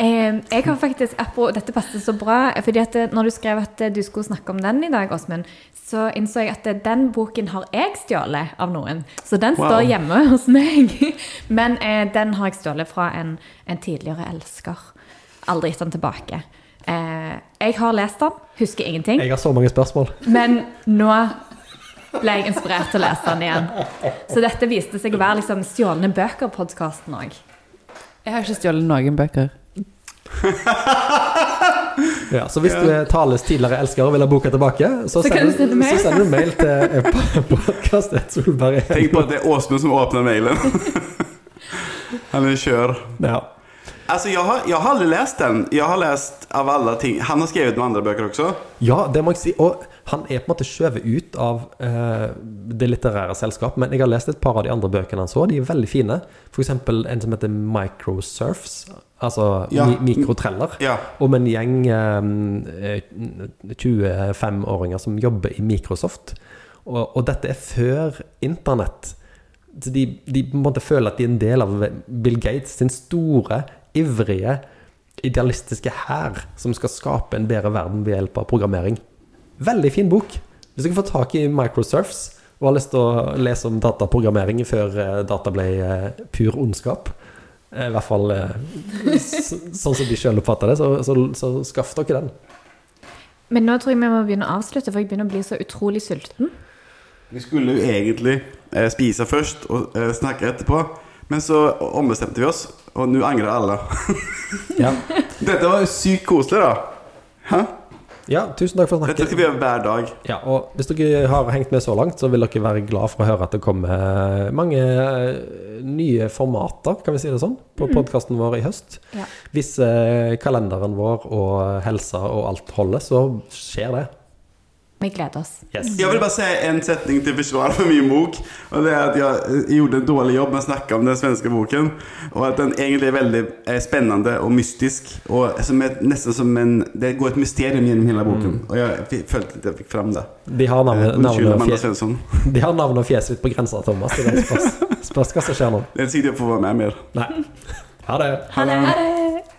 Eh, jeg har faktisk, apropos, Dette passer så bra. fordi at eh, når du skrev at eh, du skulle snakke om den i dag, Åsmund, så innså jeg at eh, den boken har jeg stjålet av noen. Så den Wow. står hjemme hos meg. Men eh, den har jeg stjålet fra en, en tidligere elsker. Aldri gitt den tilbake. Eh, jeg har lest den, husker ingenting. Jeg har så mange spørsmål. Men nå ble jeg inspirert til å lese den igjen. Så dette viste seg å være liksom stjålne bøker-podkasten òg. Jeg har ikke stjålet noen bøker. Ja, så hvis du er Tales tidligere elsker og vil ha boka tilbake, så, Så sender, du sende mail. så sender du mail til podkast.solberg. Tenk på at det er Åsmund som åpner mailen. Han er kjør. Ja. Alltså jag har, jag har aldrig läst den. Jag har läst av alla ting. Han har skrivit noen andre bøker også. ja, det må jeg si. Og han er på en måte skjøvet ut av eh, det litterære selskap. Men jeg har lest et par av de andre bøkene han så. De er veldig fine. F.eks. en som heter Microsurfs. Altså Ja. mi mikrotreller. Ja. Om en gjeng eh, 25-åringer som jobber i Microsoft. Og, og dette er før internett. Så de, de på en måte føler at de er en del av Bill Gates sin store, ivrige, idealistiske hær som skal skape en bedre verden ved hjelp av programmering. Veldig fin bok. Hvis dere får tak i Microsurfs og har lyst til å lese om dataprogrammering før eh, data ble eh, pur ondskap, eh, i hvert fall sånn som de sjøl oppfatter det, så, så, så skaff dere den. Men nå tror jeg vi må begynne å avslutte, for jeg begynner å bli så utrolig sulten. Vi skulle jo egentlig eh, spise først og eh, snakke etterpå. Men så ombestemte vi oss, og nå angrer alle. Ja. Dette var jo sykt koselig, da. Hæ? Ja, tusen takk for Dette skal snakket. vi gjøre hver dag. Ja, og hvis dere har hengt med så langt, så vil dere være glad for å høre at det kommer mange eh, nye formater, kan vi si det sånn, på podkasten vår i høst. Ja. Hvis eh, kalenderen vår og helsa og alt holder, så skjer det. Vi gleder oss. Yes. Jeg vil bare si en setning til forsvar for min bok. Og det er at jag eh, gjorde en dårlig jobb med å snakke om den svenske boken. Og at den egentlig er veldig spennende og mystisk. Og som ett, nesten som en, det går et mysterium gjennom hele boken. Og jeg følte at jeg fikk fram det. De har Eh, navnet, eh, navnet, og fjes, ut på grensa, Thomas. Det er det spørs, spørs hva som skjer nå. Det er tid jeg får være med mer. Nei. Ha det. Ha det.